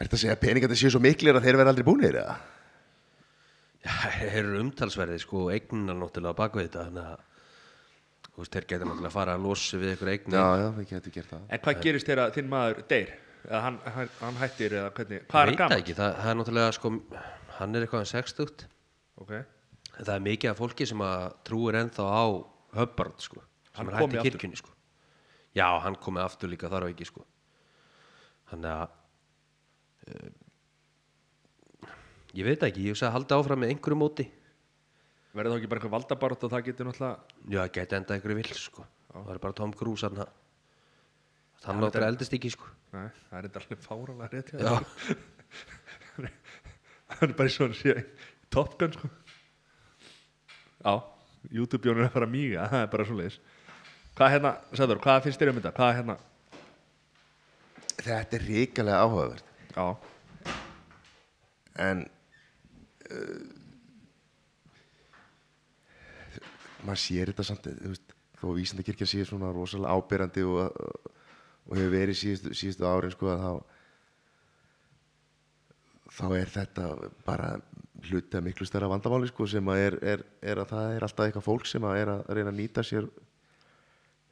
Er þetta að segja að peningandi séu svo miklir að þeir verða aldrei búinir eða? já þeir eru umtalsverði sko eignar náttúrulega bak við þetta þannig að þú veist, þeir geta náttúrulega að fara að losa við ykkur eignir Já, já, það getur gert það En hvað gerist þegar þinn maður deyr? Eða hann, hann, hann hættir eða hvernig? Hvað er veit hann það gaman? ekki, það, það er náttúrulega sko hann er eitthvað um 60 Ok. En það er mikið af fólki sem að trúir ennþá á Hubbard sko Hann sem er komið í kirkjunni sko. Já, hann komið aftur líka þar á ekki sko. Þannig að uh, Ég veit það ekki, ég hugsa að halda áfram með einhverju móti. Verður þá ekki bara einhver valdabarátt og það getur náttúrulega... Já, gæti enda einhverju vill sko. Það er bara Tom Cruise hann náttúrulega er- eldist ekki sko. Nei, það er þetta alveg fáralega rétt. hann *laughs* er bara svona Top Gun, sko. Já, YouTube-jónur er að fara að míga, *laughs* það er bara svo leiðis. Hvað hérna, Sæður, hvað finnst þér um þetta? Hvað hérna? Þetta er ríkalega áhugavert Já, en uh, maður sér þetta samt þú veist, þó að vísindakirkja sé svona rosalega ábyrrandi og, og hefur verið síðustu, síðustu árin sko að þá þá er þetta bara hluti að miklu stærra vandamáli sko sem að er, er, er að það er alltaf eitthvað fólk sem að er að reyna að nýta sér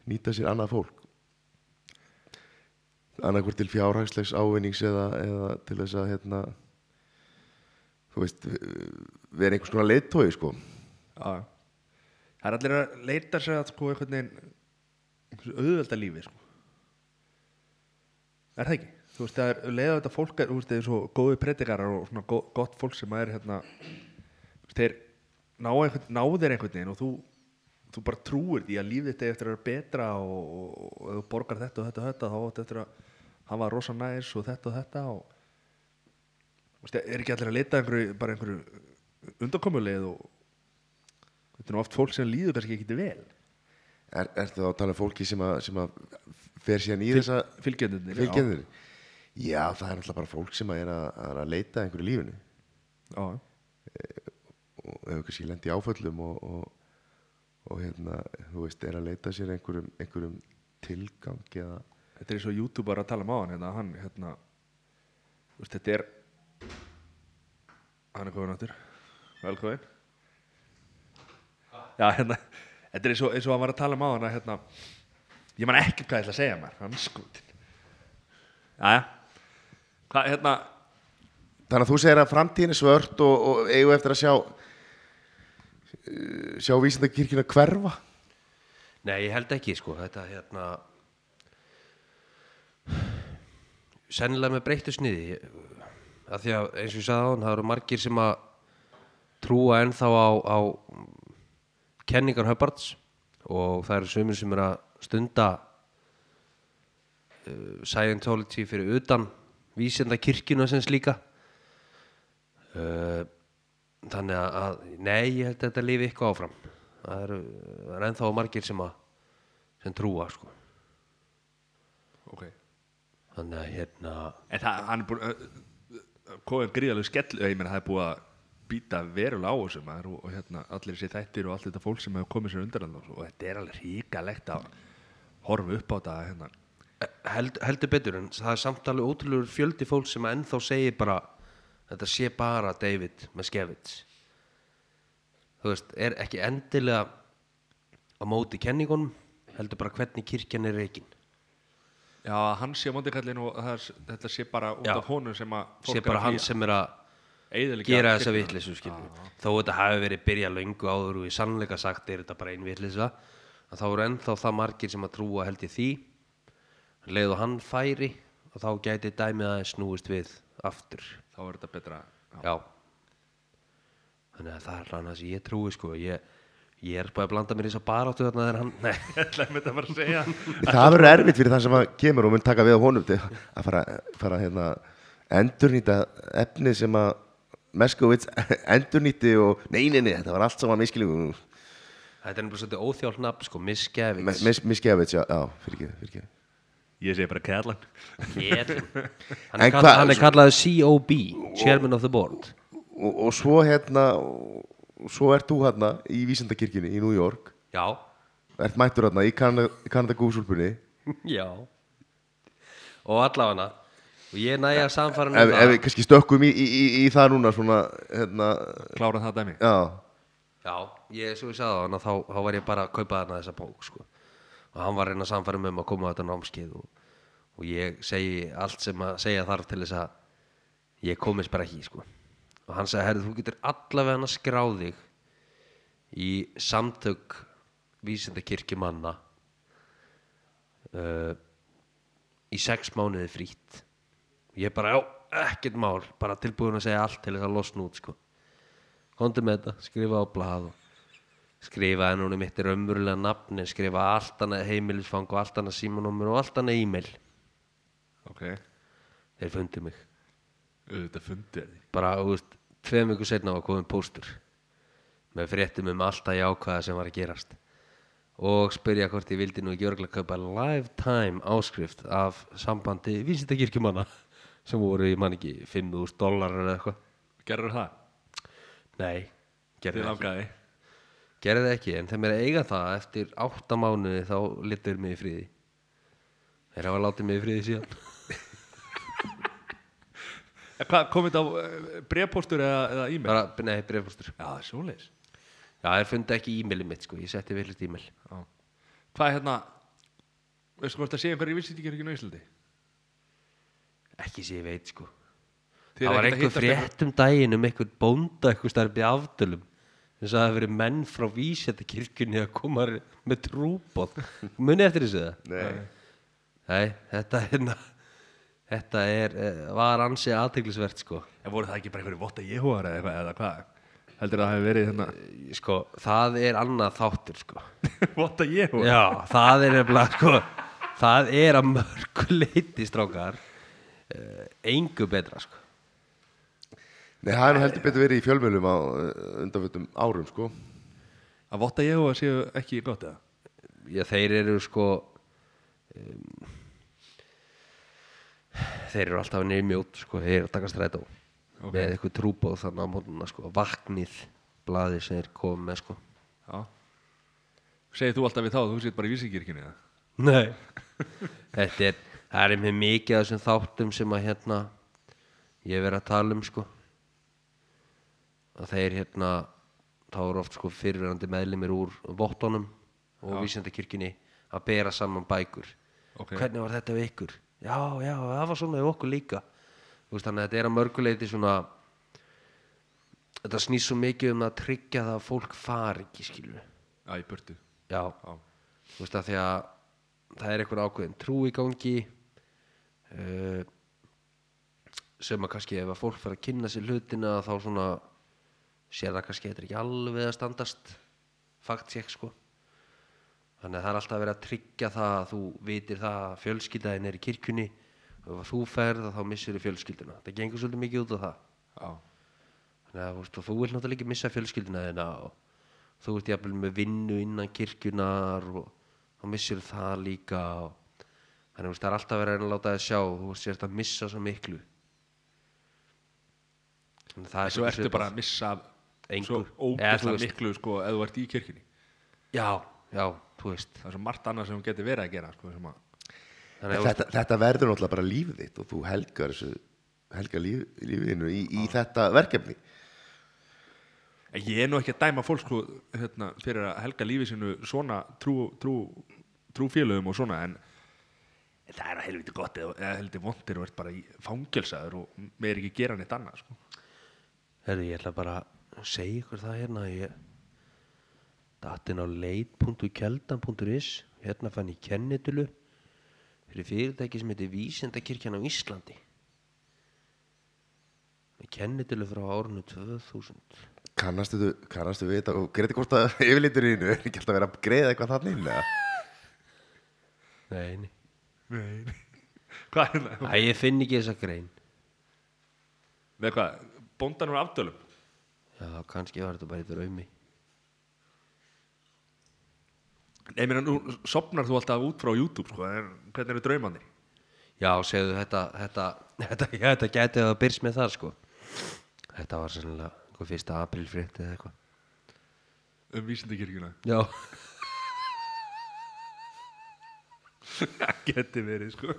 nýta sér annað fólk annarkvort til fjárhagslegs ávinnings eða, eða til þess að hérna þú veist vera einhvers konar leiðtói sko já. Það er allir að leita sér að sko einhvern veginn auðvelda lífi, sko. Er það ekki? Þú veist, það er leiða þetta fólk, er, þú veist, eins og góði predikarar og svona gott fólk sem er hérna, þeir ná, einhvern, ná þér einhvern veginn og þú, þú bara trúir því að lífið þetta eftir að vera betra og, og, og þú borgar þetta og þetta og þetta þá áttu eftir að hafa rosa næs og þetta og þetta og þú veist, er ekki allir að leita að einhverju, bara einhverju undankomuleið og þetta er oft fólk sem líður kannski ekki vel er, Ertu þá að tala um fólki sem að, sem að fer síðan í þessa fylgjendunir fylgjendur? Já, það er náttúrulega bara fólk sem er að, að leita einhverju lífinu. Já, já. og hefur kannski lent í áföllum og, og, og hérna, þú veist, er að leita sér einhverjum, einhverjum tilgang eða þetta er og youtuber að tala um á hann hérna, hann, hérna þú veist, þetta er hann er komin áttur velkomin. Já, hérna þetta er og, eins og hann var að tala um á hann hérna, ég man ekki hvað ég ætla að segja mér hann skutin já, hvað, hérna Þannig að þú segir að framtíðin er svört og, og eigum eftir að sjá uh, sjá vísindakirkjuna hverfa? Nei, ég held ekki sko Þetta hérna Sennilega með breyttu sniði. Að Því að eins og ég sagði á hann Það eru margir sem að trúa ennþá á, á kenningar Hubbards og það eru sumir sem er að stunda uh, Scientology fyrir utan vísenda kirkjuna sem slíka. Uh, þannig að, nei, ég held að þetta lifi eitthvað áfram. Það eru, það er ennþá margir sem að sem trúa sko. Ok. Þannig að hérna En það, hann er búin komið gríðalegu skell, ég meina það er búið að býta verulega á þessu maður og, og hérna allir þessi þættir og allt þetta fólk sem hefur komið sér undan og, þetta er alveg ríkalegt að horfa upp á þetta hérna. Held, heldur betur en það er samt alveg ótrúlegur fjöldi fólk sem ennþá segir bara þetta sé bara David með skefits þú veist, er ekki endilega á móti kenningunum heldur bara hvernig kirkjan er reikin Já, hann sé móti kallin og er- þetta sé bara út af honum sem að sé bara hann sem er að gera þessa skilur þó þetta hafi verið byrja löngu áður og í sannleika sagt er þetta bara ein vitleysa að þá eru ennþá það margir sem að trúa held ég því leið og hann færi og þá gæti dæmið að snúist við aftur. Þá er þetta betra já. já. Þannig að það er hann að sem ég trúi sko. Ég, Ég er bara að blanda mér í þess að baráttu þarna þegar hann Nei, *laughs* bara Það verður erfitt fyrir það sem að kemur og mun taka við á honum til að fara, fara hérna, endurnýta efni sem að Meskovits *laughs* endurnýti og nei, nei, nei, þetta var allt saman miskilningu þetta er nefnilega svolítið óþjált nafn sko, Miss Gavins Miskevits, já, já, fyrir ekki, fyrir ekki Ég segi bara Kjallan Ketin. Hann, er kall, hann er kallaður COB Chairman of the Board. Og, og svo hérna og svo ert þú hérna í Vísindakirkjunni í New York. Já, ert mættur hérna í Kanada, Kanada Gúsulpunni já. Og allavega Og ég næja að samfara ef, ef við kannski stökkum í, í, í, í það núna svona hérna, Klára það dæmi. Já, Já, ég, svo ég sagði á hann þá, þá var ég bara að kaupa þarna þessa bók sko. Og hann var reyna mig um að koma á þetta námskeið og, og ég segi allt sem að segja þarf til þess að ég komist bara ekki sko. og hann sagði, herri, þú getur allavega að skrá þig í samtök vísindakirkjumanna uh, í sex mánuði frýtt ég bara, já, ekkert mál bara tilbúin að segja allt til þess að losna út sko komdu með þetta, skrifa á blað og skrifa en hún er mitt raunverulega nafni, skrifa allt annað heimilisfang og allt annað símanúmer og allt annað e-mail. Ok. Þeir fundi mig. Auðvitað fundið er því bara, þú veist, tveim viku setna var komin póstur með fréttum um alltaf jákvæða sem var að gerast. Og spyrja hvort ég vildi nú ekki örgulega kaupa lifetime áskrift af sambandi vísindakirkjumanna *laughs* sem voru, ég man ekki, 5.000 dólar eða eitthvað. Gerður það? nei, Þið gerði það ekki. langaði gerði það ekki, en er að eiga það eftir átta mánuði þá litur mig í fríði þeir hafa látið mig í fríði síðan. Hvað, komið þetta á brefpóstur eða, eða e-mail? bara, nei, breyfustur Já, það er svoleiðis. Já, þeir fundi ekki e-mailið mitt, sko, ég setti villist e-mail. Já. Hvað er hérna Veistu hvort það sé einhverju í Vísindakirkjunni á Íslandi? ekki sem ég veit, sko. Þið það var einhver hittast frétt um daginn um einhver bónda eitthvað starfið afdölum þess að það hafi verið menn frá vísættakirkjunni að koma með trúbóð muni eftir þessu það nei nei, þetta hérna þetta er, eh, var ansi aðteglisvert sko En voru það ekki bara einhverju votta Jehóar eða eitthvað, eða hvað? Heldur það hafi verið hérna sko, það er annað þáttur sko *laughs* Votta Jehóar? Já, það er nefnilega sko, það er að mörgu leiti strákar uh, engu betra sko. Nei, það er nú heldur betur verið í fjölmjölum á undanfjöldum árum, sko. Að votta Jehóar séu ekki gott eða? Já, þeir eru sko um, þeir eru alltaf mjót sko, þeir eru að taka strætó Ok. með eitthvað trúbóð þannig á mótuna sko, vaknið blaði sem þeir komið með sko Já Segir þú alltaf við þá að þú sétt bara í Vísindakirkjunni eða? Nei *laughs* Þetta er, það er með mikið af þessum þáttum sem að hérna ég verið að tala um sko að þeir hérna þá eru oft sko fyrirverandi meðlimir úr vottunum og vísindakirkjunni að bera saman bækur. Ok. hvernig var þetta við ykkur? Já, já, það var svona við okkur líka. Veist, þannig að þetta er að mörguleiti svona þetta snýst svo mikið um að tryggja það að fólk fari ekki skilu Já, í burtu. Já, þú veist að því að það er einhver ákveðin trú í gangi uh, sem að kannski ef að fólk fara að kynna sér hlutina þá svona sér það kannski er ekki alveg að standast fakt sér sko. Þannig að það er alltaf verið að tryggja það að þú vitir það að fjölskyldaðin er í kirkjunni. Og ef þú ferð þá missir þú fjölskylduna. Það gengur svolítið mikið út á það. Já. Þannig að þú, veist, og þú vilt náttúrulega ekki missa fjölskylduna þina og þú ert jafnvel með vinnu innan kirkjunar og þá missir það líka og þannig að það er alltaf verið að láta það sjá þú veist sért að missa svo miklu. Þannig að það er Svo ertu bara að missa Engu. Svo Eða, veist. miklu sko ef þú ert í kirkjunni já, já, þú veist Það er svo margt annað sem þú getur verið að gera sko sem að þannig að Þetta, þetta verður náttúrulega bara lífið þitt og þú helgar þessu, helgar líf, lífiðinu í, í þetta verkefni. En ég er nú ekki að dæma fólk sko hérna, fyrir að helga lífið sínu svona trú, trú, trúfélögum og svona en það er að helviti gott eða, eða helviti vondir og ert bara í fangelsaður og með ekki gera neitt annað sko. Herði, ég ætla bara að segja ykkur það hérna ég datin á leit.keldan.is hérna fann ég kennitölu fyrir fyrirtæki sem heitir Vísindakirkjan á Íslandi. Með kennitölu frá árinu 2000 Kannastu, þú- kannastu við þetta og greiti hvort að yfirleiturinn er ekki alltaf að vera að greiða eitthvað þannig inn eða? Nei, nei. Nei *laughs* Hvað er það? Æ, ég finn ekki þessa grein. Með hvað? Bóndan úr afdölum Já, kannski var þetta bara í draumi. Nei, mér nú sopnar þú alltaf út frá YouTube sko, en hvernig eru draumandi? Já, segðu þetta Þetta, þetta, já, þetta gæti að byrst með það sko. Þetta var sannlega Hvað fyrsta aprílfrétt eða eitthvað. Um vísindakirkjuna? Já. *laughs* Það geti verið sko.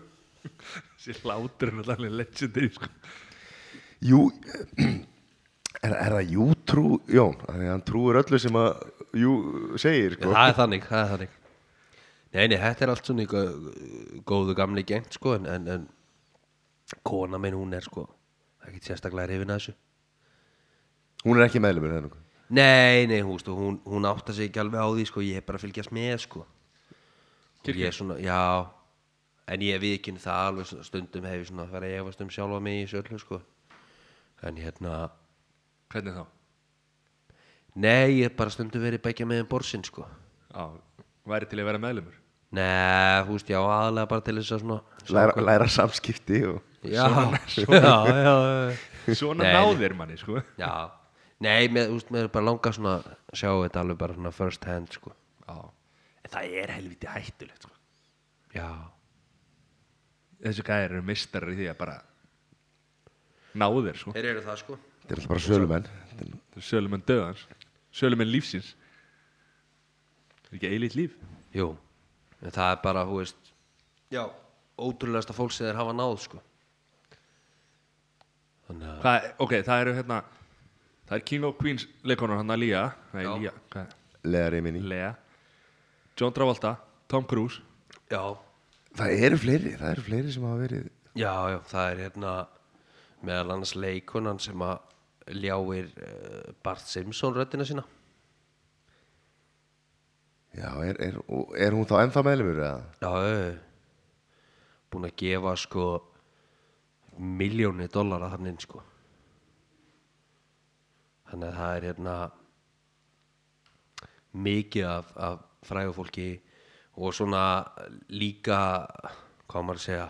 Þessi hlátur er allir legendary sko. Jú, er, er það jú trú, Jón? Þannig að hann trúir öllu sem að jú segir, sko. það er þannig, það er þannig Nei, nei, þetta er allt svona í gó- góðu gamli gengt sko en, en, en kona minn hún er sko ekki sérstaklega reyfin að þessu Hún er ekki meðlumur, það er nokkuð. Nei, nei, hún, stu, hún, hún átta sig ekki alveg á því sko, ég er bara að fylgjast með sko og ég er svona, já en ég viðkynni það alveg stundum hef ég svona að vera að efast um sjálfa mig í þessu öllu sko en hérna, Hvernig þá? nei, ég er bara stundum verið bækja með um borsinn sko Já, væri til að vera meðlumur Nei, þú veist, já, aðalega bara til þess að svona Læra, hvað- læra samskipti og... Já, já, já, já, *laughs* Svona Nei, náðir manni sko já. Nei, með, þú veist, mér er bara langa svona að sjá þetta alveg bara svona first hand, sko. Já En það er helviti hættulegt sko Já. Þessi gæðir eru mistarar í því að bara náðir sko Þeir eru það, sko. Þetta er alltaf bara sölumenn. Þetta er- sölumenn döðans Sölumenn lífsins Það er ekki eilítt líf Jú, en það er bara, þú veist, já, ótrúlegasta fólk sem þeir hafa náð, sko. Þannig að, Hvað, ok, það eru hérna Það er King of Queens leikonar hann að Lía Nei, Já. Lía, hvað? Leðar í minni. Lea John Travolta, Tom Cruise já, Það eru fleiri, það eru fleiri sem hafa verið... já, já, það er hérna meðal annars leikonan sem að ljáir uh, Bart Simpson röddina sína. Já, er, er, er hún þá ennþá meðlumur eða? Já, búin að gefa sko miljóni dollara þannig inn sko. Þannig að það er hérna mikið af, af frægu fólki og svona líka, hvað maður að segja,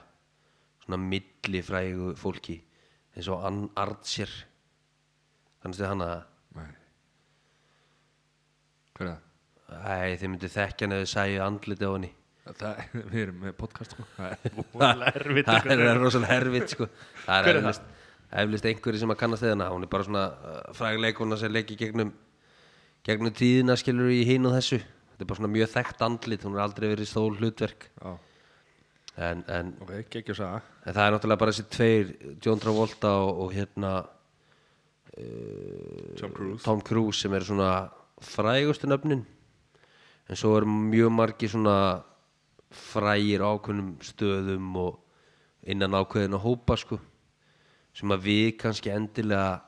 svona milli frægu fólki eins og Ann Archer. Kannast þið hana? Nei. Hver er það? Æ, þið myndu þekkja hann eða sæju andliti á henni. það? Við erum með podcast sko. Það er *laughs* búinlega erfitt það er rosalega herfitt sko. *laughs* Það er eflust, eflust einhverju sem að kannast þeirna hún er bara svona uh, frægleikuna sem leiki gegnum gegnum tíðina skilur í hinn og þessu. Þetta er bara svona mjög þekkt andlit. Hún er aldrei verið stól hlutverk. Já, en, en, ok, geggjur saga. en það er náttúrulega bara þessi tveir John Travolta og, og hérna Tom Cruise. Tom Cruise sem er svona frægustu nöfnin. En svo er mjög margi svona frægir á ákveðnum stöðum og innan ákveðina hópa sko sem að við kannski endilega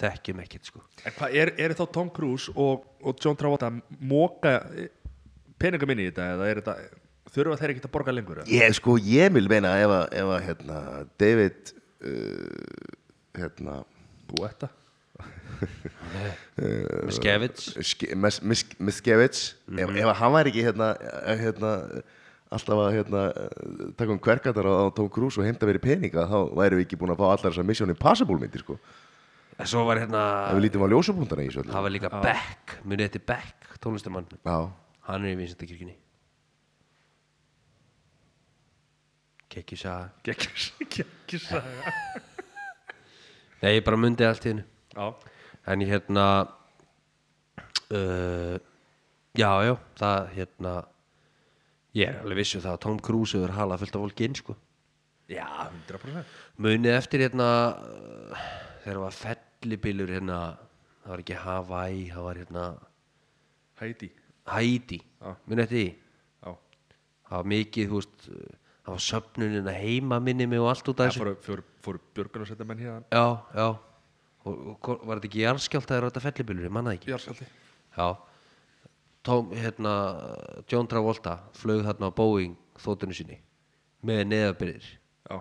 þekkjum ekkert sko. En hvað, er, er þá Tom Cruise og, og John Travolta að móka peningum inn í þetta eða er þetta þurfa þeir ekki að borga lengur eða? Ég, sko, ég vil meina ef að, ef að hérna, David, uh, hérna, Guetta *laughs* Skevits. Ske- Mes- Mis- Miskevits ef, hann væri ekki hérna, eh, hérna alltaf að hérna, eh, taka um kverkatar á, á Tom Cruise og heimta verið peninga þá væri við ekki búin að fá allar þessar Mission Impossible myndir sko. en svo var hérna á það var líka Beck munið þetta Beck tónlistamann Já, hann er í Vinsendakirkjunni Kekki saga geggjur geggjur saga nei ég bara mundi allt í hennu en ég hérna uh, já já það hérna ég er alveg vissu það að Tom Cruise hefur halað fullt af fólki inn sko. Já, 100% munið eftir hérna uh, þegar var fellibilur hérna það var ekki Hawaii það var hérna Haiti. Já. munið eftir því? Já, það var mikið þú veist uh, það var söfnunin að heima minni mig og allt út af þessu. fóru, fóru, fóru björgun og setja menn hérna já já. Og, og var þetta ekki jarðskjáltaður á þetta fellibilur ég manna það ekki. Jarðskjálfti. Já. Tom, hérna, John Travolta flög þarna á Boeing þóttinu sinni með neðabyrðir Já,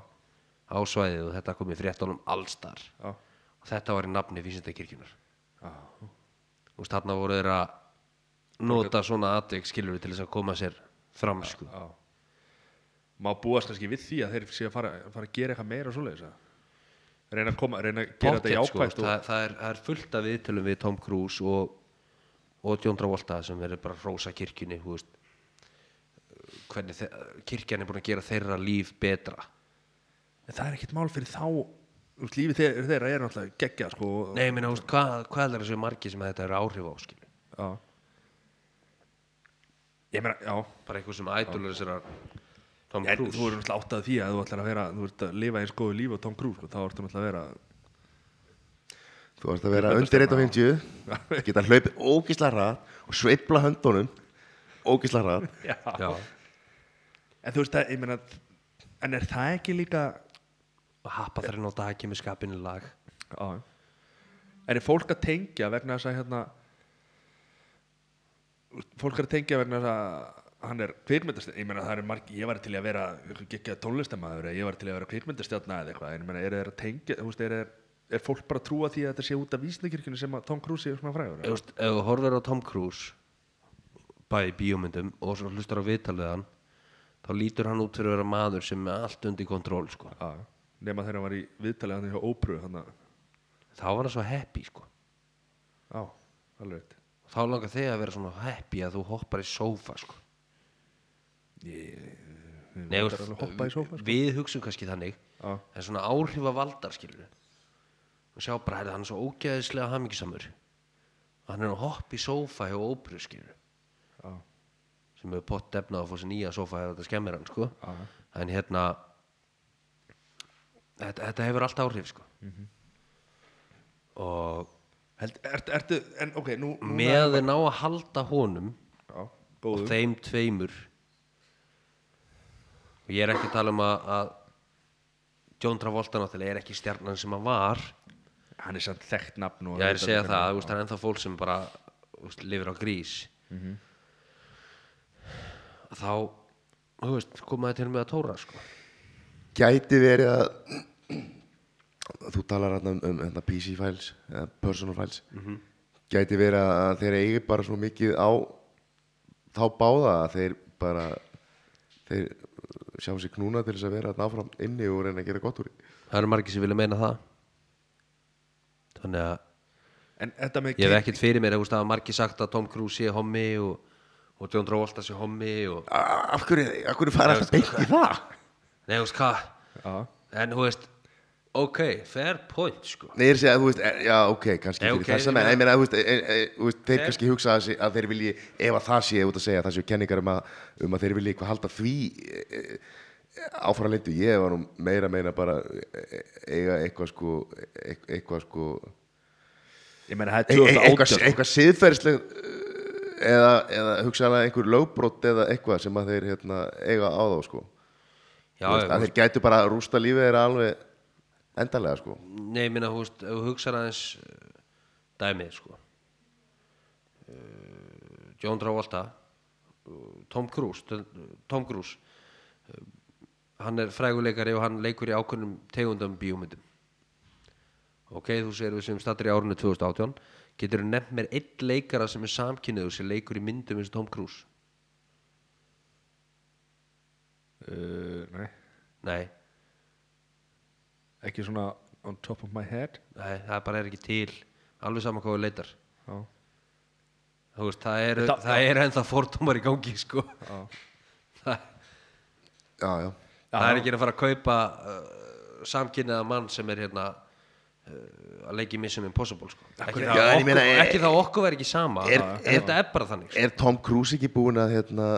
á svæðið og þetta kom í fréttunum allstar já, og þetta var í nafni vísindakirkjunar Þú veist, þarna voru þeir að nota svona atvik skilur til þess að koma sér fram sko. Já. Má búast kannski við því að þeir sé að fara, fara að gera eitthvað meira svoleiðis að reyna að koma, reyna að gera þetta Pottþétt, sko. jákvægt og, það, það, er, það er fullt af viðtölum við Tom Cruise og, og John Travolta sem verður bara að rósa kirkjunni þú veist, hvernig kirkjan er búin að gera þeirra líf betra en það er ekkert mál fyrir þá þú veist, lífið þeirra, er náttúrulega geggja sko, Nei, ég meina, þú veist, hvað, hvað er þessu margi sem þetta eru áhrif á skilur? já. ég meina, já bara eitthvað sem ædolur þessar Tom en Cruise. þú eru náttúrulega áttað því að þú ætlar að vera þú ert að lifa eins góðu lífi á Tom Cruise sko, þá ertu náttúrulega að vera Þú varst að vera undir 1.50 *laughs* geta hlaupið ógísla hratt og sveifla höndunum ógísla. *laughs* Já, en þú veist að, ég meina en er það ekki líka og happa þeirra á dagi með skapinu lag. Já. En er fólk að tengja vegna þess að hérna fólk er að tengja vegna þess að hann er kvikmyndastjarn ég meina það er marg, ég var til að vera ekki tónlistamæður eða ég var til að vera kvikmyndastjarn eða eitthvað, en ég meina er þeir að tengja þú veist, er, er, er fólk bara að trúa því að þetta sé út af vísningirkjunni sem að Tom Cruise sé svona frægur Ef þú veist, ef þú horfir á Tom Cruise bæði bíómyndum og svo hlustar á viðtalið hann þá lítur hann út fyrir að vera maður sem er allt undir kontról sko. Nema þegar hann var í viðtalið hann hjá að, þá var hann svo happy sko. veit þá langar þig að vera svona happy að þú hoppar í sófa sko. Nei, veist, alveg hoppa í sófa sko. við hugsum kannski þannig. Já, en svona áhrifa valdar skilur og sjá bara, heyrðu, hann er svo ógeðislega hamingisamur hann er að hoppa í sófa hjá óperu skilur já, sem hefur pott defnað að fá sér nýja sófa ef þetta skemmir hann sko. Já, en hérna þetta, þetta hefur allt áhrif sko. Og Held, ert, ertu, en ok, nú, nú með þeir ná að halda honum Já, og góðum þeim tveimur og ég er ekki að tala um að, að John Travolta náttúrulega er ekki stjarnan sem hann var. Hann er samt þekkt nafn og ég er að segja það, það er ennþá fólk sem bara þú veist, lifir á grís. Þá þú veist, komaði til með að tóra sko. gæti verið að þú talar hérna um, um hérna, PC files eða personal files. Gæti verið að þeir eigi bara svo mikið á þá báða að þeir bara þeir sjá sér knúna til þess að vera þarna áfram inni og reyna að gera gott úr því. það eru margir sem vilja meina það. Þannig að En þetta með ég hef ekkert fyrir mér, að margir sagt að Tom Cruise sé hommi og, og John Travolta sé hommi og af hverju, af hverju fara alltaf beint í það? nei, þú veist, hvað? Já, en þú veist, ok, fair point sko. Nei, ég er að segja, þú veist, e- já, ok, kannski Nei, fyrir ok, þessa ég menn, meina- ég meina, þú veist, e, e, þú veist þeir Þeir- kannski hugsa að, sé- að þeir vilji, ef að það sé út að segja, það séu kenningar um að, um að þeir vilji eitthvað halda því e, e, áfram lindu, ég var nú meira að meina bara e, eiga eitthvað sko, e, eitthvað sko, ég meina það e, er e, eitthvað, 2018 eitthvað siðferðisleg eða, eða hugsaðlega einhver lögbrot eða eitthvað sem að þeir hérna, eiga á þá, sko. já, Þú veist, ég, að þeir gætu bara að rústa lífið þeirra alveg endanlega, sko. nei, ég minna, þú veist, ef þú hugsaður aðeins uh, dæmið, sko. Uh, John Travolta uh, Tom Cruise Tom Cruise uh, hann er fræguleikari og hann leikur í ákveðnum tegundum bíómyndum. Ok, þú segir við sem stattir í árunni 2018 getur þú nefnt mér einn leikara sem er samkynniður sem leikur í myndum eins og Tom Cruise? Uh, Nei, nei, ekki svona on top of my head? Nei, það bara er ekki til. Alveg saman hvað við leitar. Já, þú veist, það er, Það- það er ennþá fordómar í gangi sko. Já, *laughs* það, Já, já. það er ekki að fara að kaupa uh, samkynniða mann sem er hérna uh, að leiki Mission Impossible sko. ekki, Já, það en ég okkur, meina, er- ekki það okkur verður ekki sama. er- er, þetta er bara þannig sko. Er Tom Cruise ekki búinn að hérna,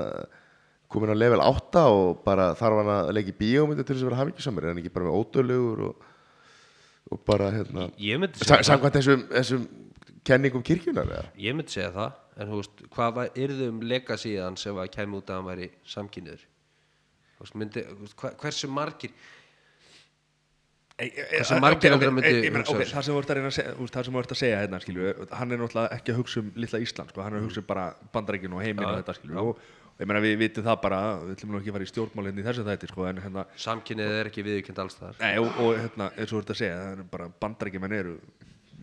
komin á level 8 og bara þarf hann að leggja í bíómyndu til þess að vera hafingisamur, er hann ekki bara með ódölugur og, og bara hérna samkvæmt þessum, þessum kenningum kirkjunar eða? ég myndi segja það en þú veist, hvað var, yrðu um legacy hans ef að kemur út að hann væri samkynniður Þú veist, myndi, hva, hversu margir Hversu margir að myndi það sem þú ert að segja, þú veist, það sem þú ert að segja hérna, skilju, hann er náttúrulega ekki að hugsa um litla Ísland, sko, hann er að hugsa um bara bandarækinu og heiminn og þetta, skilju, og ég meina við vitum það bara, við ætlum nú ekki að fara í stjórnmál hérna í þessu þætti, sko, en hérna, samkynnið er ekki viðurkend alls þar nei, og, og hérna, eins og þú ert að segja, það er bara bandarækjumenn eru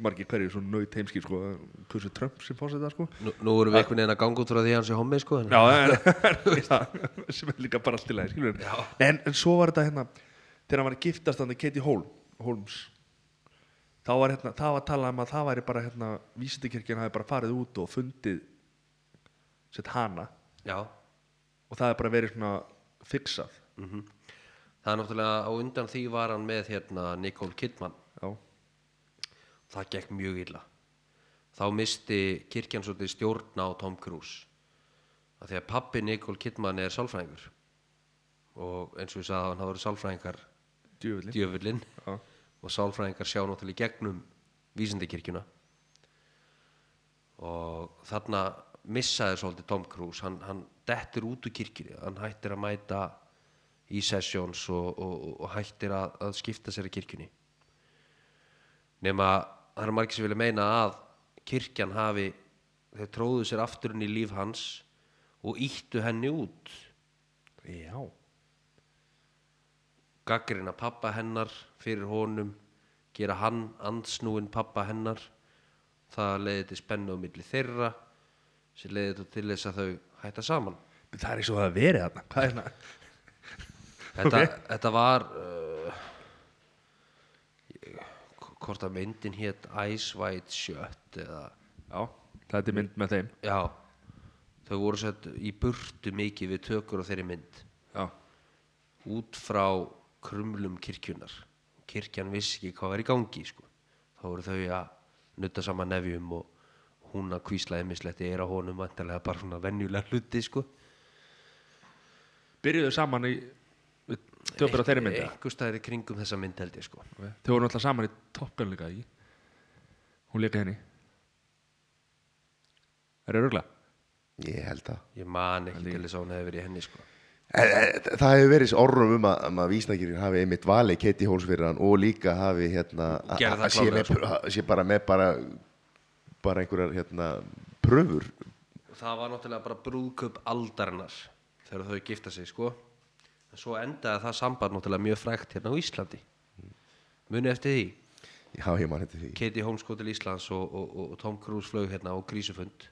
margir hverju svona naut heimskir sko, hversu Trump sem fórseta sko. Nú, nú erum við einhvern veginn að ganga út frá því að hann sé hommi sko en- Já, en, *laughs* en, sem er líka bara allt í lagi en svo var þetta hérna þegar hann var að giftast hann Katie Holm, Holmes þá var hérna, það var að tala um að það væri bara hérna, vísindikirkjan hafi bara farið út og fundið sett hana. Já, og það er bara verið svona fixað. Það er náttúrulega á undan því var hann með hérna Nicole Kidman. Já, það gekk mjög illa. Þá misti kirkjan svolítið stjórn á Tom Cruise. Af því að pappi Nicole Kidman er sálfræðingur. Og eins og ég sagði hann hafa verið sálfræðingar djöfullin djöfullin og sálfræðingar sjá náttúrulega í gegnum vísindikirkjuna og þarna missaði svolítið Tom Cruise. Hann, hann dettur út úr kirkjunni. Hann hættir að mæta í sessions og, og, og hættir að, að skipta sér í kirkjunni. Nema það er margir sem vilja meina að kirkjan hafi þeir tróðu sér afturinn í líf hans og íttu henni út. Já. gaggrina pappa hennar fyrir honum gera hann ansnúin pappa hennar. Það leiði til spennu á milli þeirra sem leiði til þess að þau hætta saman. Það er eins og það hafi verið þarna. Hvað þetta, Ok. þetta var uh, hvort að myndin hétt Ice White Shut eða já, þetta er mynd með þeim. Já. Þau voru sett í burtu mikið við tökur á þeirri mynd. Já, út frá krumlum kirkjunar kirkjan vissi ekki hvað var í gangi sko. þá voru þau að nutta saman nefjum og hún að kvíslaði misletti er á honum vantarlega bara svona venjulega hluti sko. byrjuðu saman í töfur á þeirri myndi einhver staðir í kringum þessa mynd held ég sko. þau voru náttúrulega saman í Top Gun líka í hún leika henni er það örgulega? Ég held það ég man ekki til þess að hún hefði verið í henni sko. En, en, Það hefur verið orðum um að, um að vísnakirkir hafi einmitt valið Katie Holmes fyrir hann og líka hafi hérna að- að með, að sé bara með bara bara einhverjar hérna pröfur. Það var náttúrulega bara brúðköp aldarinnar þegar þau gifta sig sko. en svo endaði það samband náttúrulega mjög frægt hérna á Íslandi. Muni eftir því? Já, ég man þetta því. Katie Holmes kom til Íslands og, og, og Tom Cruise flög hérna á grísufund.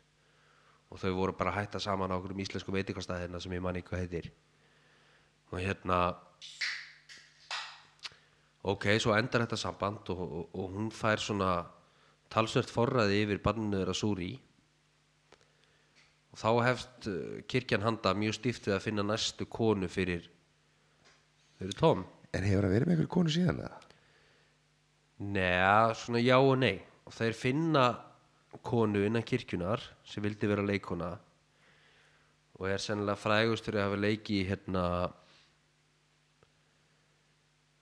Og þau voru bara hætta saman á okkur um íslensku veitingastæði hérna sem ég manni hvað heitir. Og hérna ok, svo endar þetta samband og, og, og hún fær svona talsvert forræði yfir banninu þeirra Súri og þá hefst uh, kirkjan handa mjög stíft við að finna næstu konu fyrir fyrir Tom. En hefur það verið með einhverju konu síðan eða? Nei, svona já og nei. Og þeir finna konu innan kirkjunar sem vildi vera leikona og er sennilega frægust fyrir að hafa leiki hérna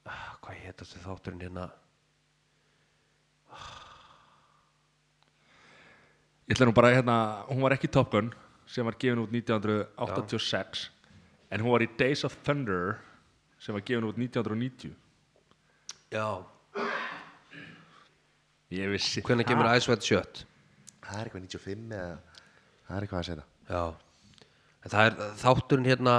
ah, hvað hétt þetta þátturinn hérna Ég ætla nú bara hérna, hún var ekki Top Gun sem var gefin út 1986 en hún var í Days of Thunder sem var gefin út 1990 Já, Ég vissi hvernig kemur Ice White Shut? Það er eitthvað 95 eða Það er eitthvað að segja Já, en það er þátturinn hérna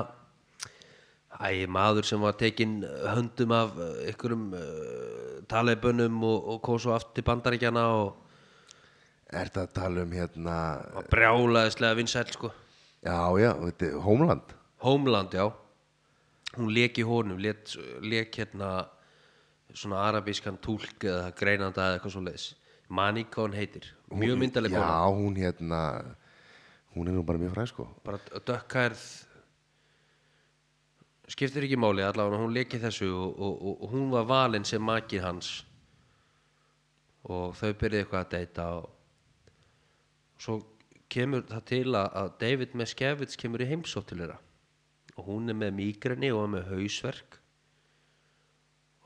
Æ, maður sem var tekinn höndum af ykkurum uh, talebunum og, og kom svo aftur til bandaríkjana og Er það að tala um hérna brjálaðislega vinsæll sko. Já, já, þetta er Homeland. Homeland, já. Hún lék í honum lék hérna svona arabískan túlk eða greinanda eða eitthvað svo leiðis mani hvað hún heitir, mjög myndaleg Já, kona. hún hérna Hún er nú bara mjög fræð sko. Bara dökkhærð. Skiptir ekki máli allavega hún lék í þessu og, og, og, og hún var valin sem maki hans. Og þau byrjuði eitthvað að deyta og svo kemur það til að, David Meskevits kemur í heimsótt til þeirra. Og hún er með mígreni og er með hausverk.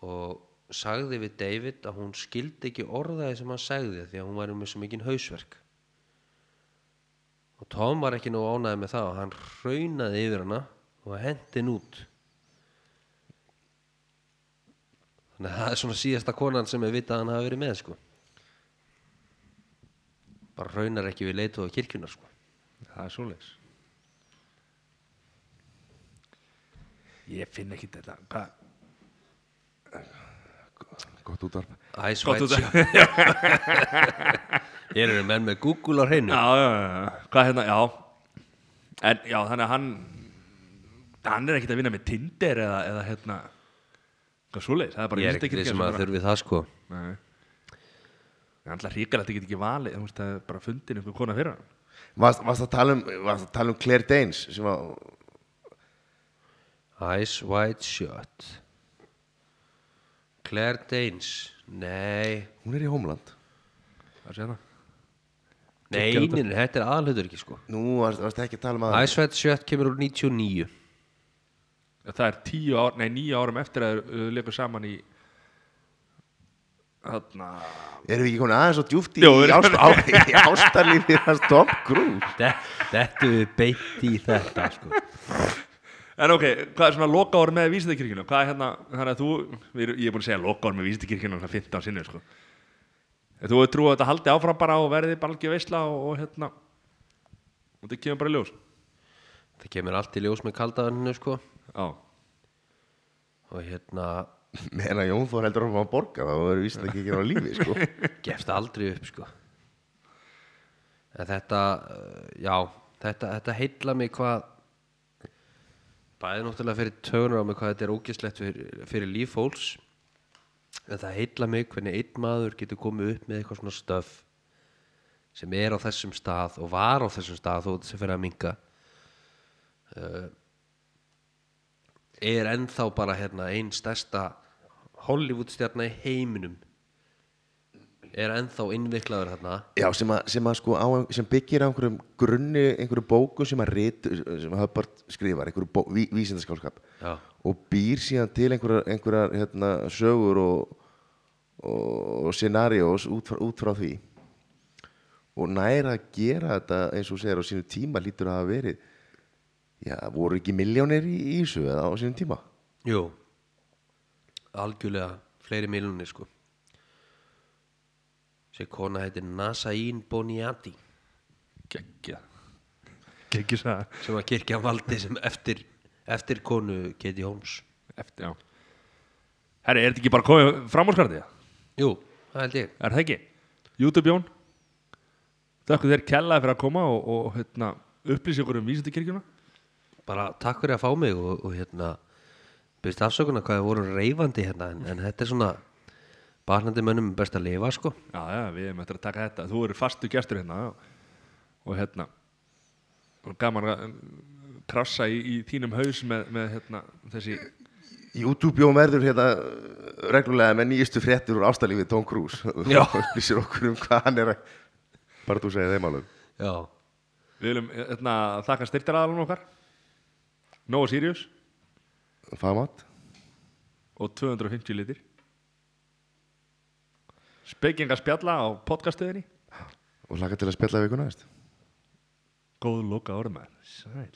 Og sagði við David að hún skildi ekki orðaði sem hann sagði því að hún var með svo mikinn hausverk. Og Tom var ekki nú ánæði með það og hann raunaði yfir hana og hendi henn út. Þannig að það er svona síðasta konan sem er vitað að hann hafi verið með sko bara raunar ekki við leitu á kirkjunar sko. Það er svoleiðis. Ég finn ekki þetta. Hvað? Gott útvarp. Gott White út Shot Ég er menn með Google á hreinu. Já, já, já, hvað hérna, já. En já, þannig að hann hann er ekkert að vinna með Tinder eða, eða hérna hvað svoleiðis, það er bara Ég er vísindakirkja þessum sem að þurfi það sko. Nei Það er alltaf ríkar að þetta get ekki valið þú veist, það er bara fundin einhver kona fyrir hann Varst varst að tala um, varst að tala um Claire Danes sem var, Ice White Shot. Claire Danes Nei. Hún er í Homeland. Það sé það? Nei, nein, þetta. er aðalhutur ekki sko. Nú varst, varst ekki að tala um að Ice White Shot kemur úr 99 Það er tíu ár, nei níu árum eftir að þau leikur saman í Þarna Erum við ekki komin aðeins og djúft í, ást, á, *laughs* í ástarlífi hans Tom Cruise? Þetta við beitt í þetta sko. En ok, hvað er svona lokaður með vísindakirkjuna? Hvað er hérna, þannig að þú við, Ég er búin að segja lokaður með vísindakirkjuna svona 15 sinni sko. Þú er trú að þetta haldi áfram bara og verði bara ekki veisla og, og hérna og þetta kemur bara í ljós. Það kemur allt í ljós með kaldaðinu sko. Já, og hérna *laughs* meðan að Jón Þór heldur að hann borga þá verður vísið ekki ekki á lífi sko. *laughs* gefst aldrei upp sko þetta uh, já, þetta, þetta heilla mig hvað bæði náttúrulega fyrir tögunar á mig hvað þetta er ógislegt fyrir, fyrir líf fólks en það heilla mig hvernig einn maður getur komið upp með eitthvað svona stöf sem er á þessum stað og var á þessum stað þó þetta sem fyrir að minga uh, er ennþá bara hérna einn stærsta Hollywood-stjarna í heiminum. Er ennþá innviklaður hérna Já, sem, að, sem, að sko á, sem byggir á einhverjum grunni, einhverju bóku sem að rit, sem að Hubbard skrifar, einhverju ví, vísindaskálskap Já. og býr síðan til einhverjar, einhverjar hérna, sögur og, og, scenarios út, út frá því. Og næra að gera þetta eins og segir á sínu tíma lítur að hafa verið já, voru ekki miljónir í, í þessu eða á sínum tíma? Jú algjörlega fleiri miljonir sko. Þessi kona heitir Nasaín Boniati. Geggja Geggja það sem var kirkjan valdi sem eftir, eftir konu Katie Holmes. Eftir, já. Herri, er þetta ekki bara komið framúrskartið? Jú, það held ég. Er það ekki? YouTube Jón. Þakku þér kellaði fyrir að koma og, og hérna, upplýsi okkur um vísindakirkjuna bara takk fyrir að fá mig og, og hérna byrst afsökunar hvað það voru reyfandi hérna en, en þetta er svona barnandi mönnum best að lifa sko. Já, já, við erum eftir að taka þetta. Þú eru fastu gestur hérna já. og hérna og gaman að um, krassa í, í þínum haus með, með hérna, þessi YouTube Jón verður hérna reglulega með nýjustu fréttur úr ástalífi Tom Cruise. Já. og upplýsir okkur um hvað hann er að bara þú segir þeim alveg. Já, Við viljum hérna, þakka styrtaraðalunum okkar Nóa Sirius. Famat og 250 litir. Spekinga spjalla á podcastöðinni og hlaka til að spjalla vikuna næst. Góð loka orðmæður Sæl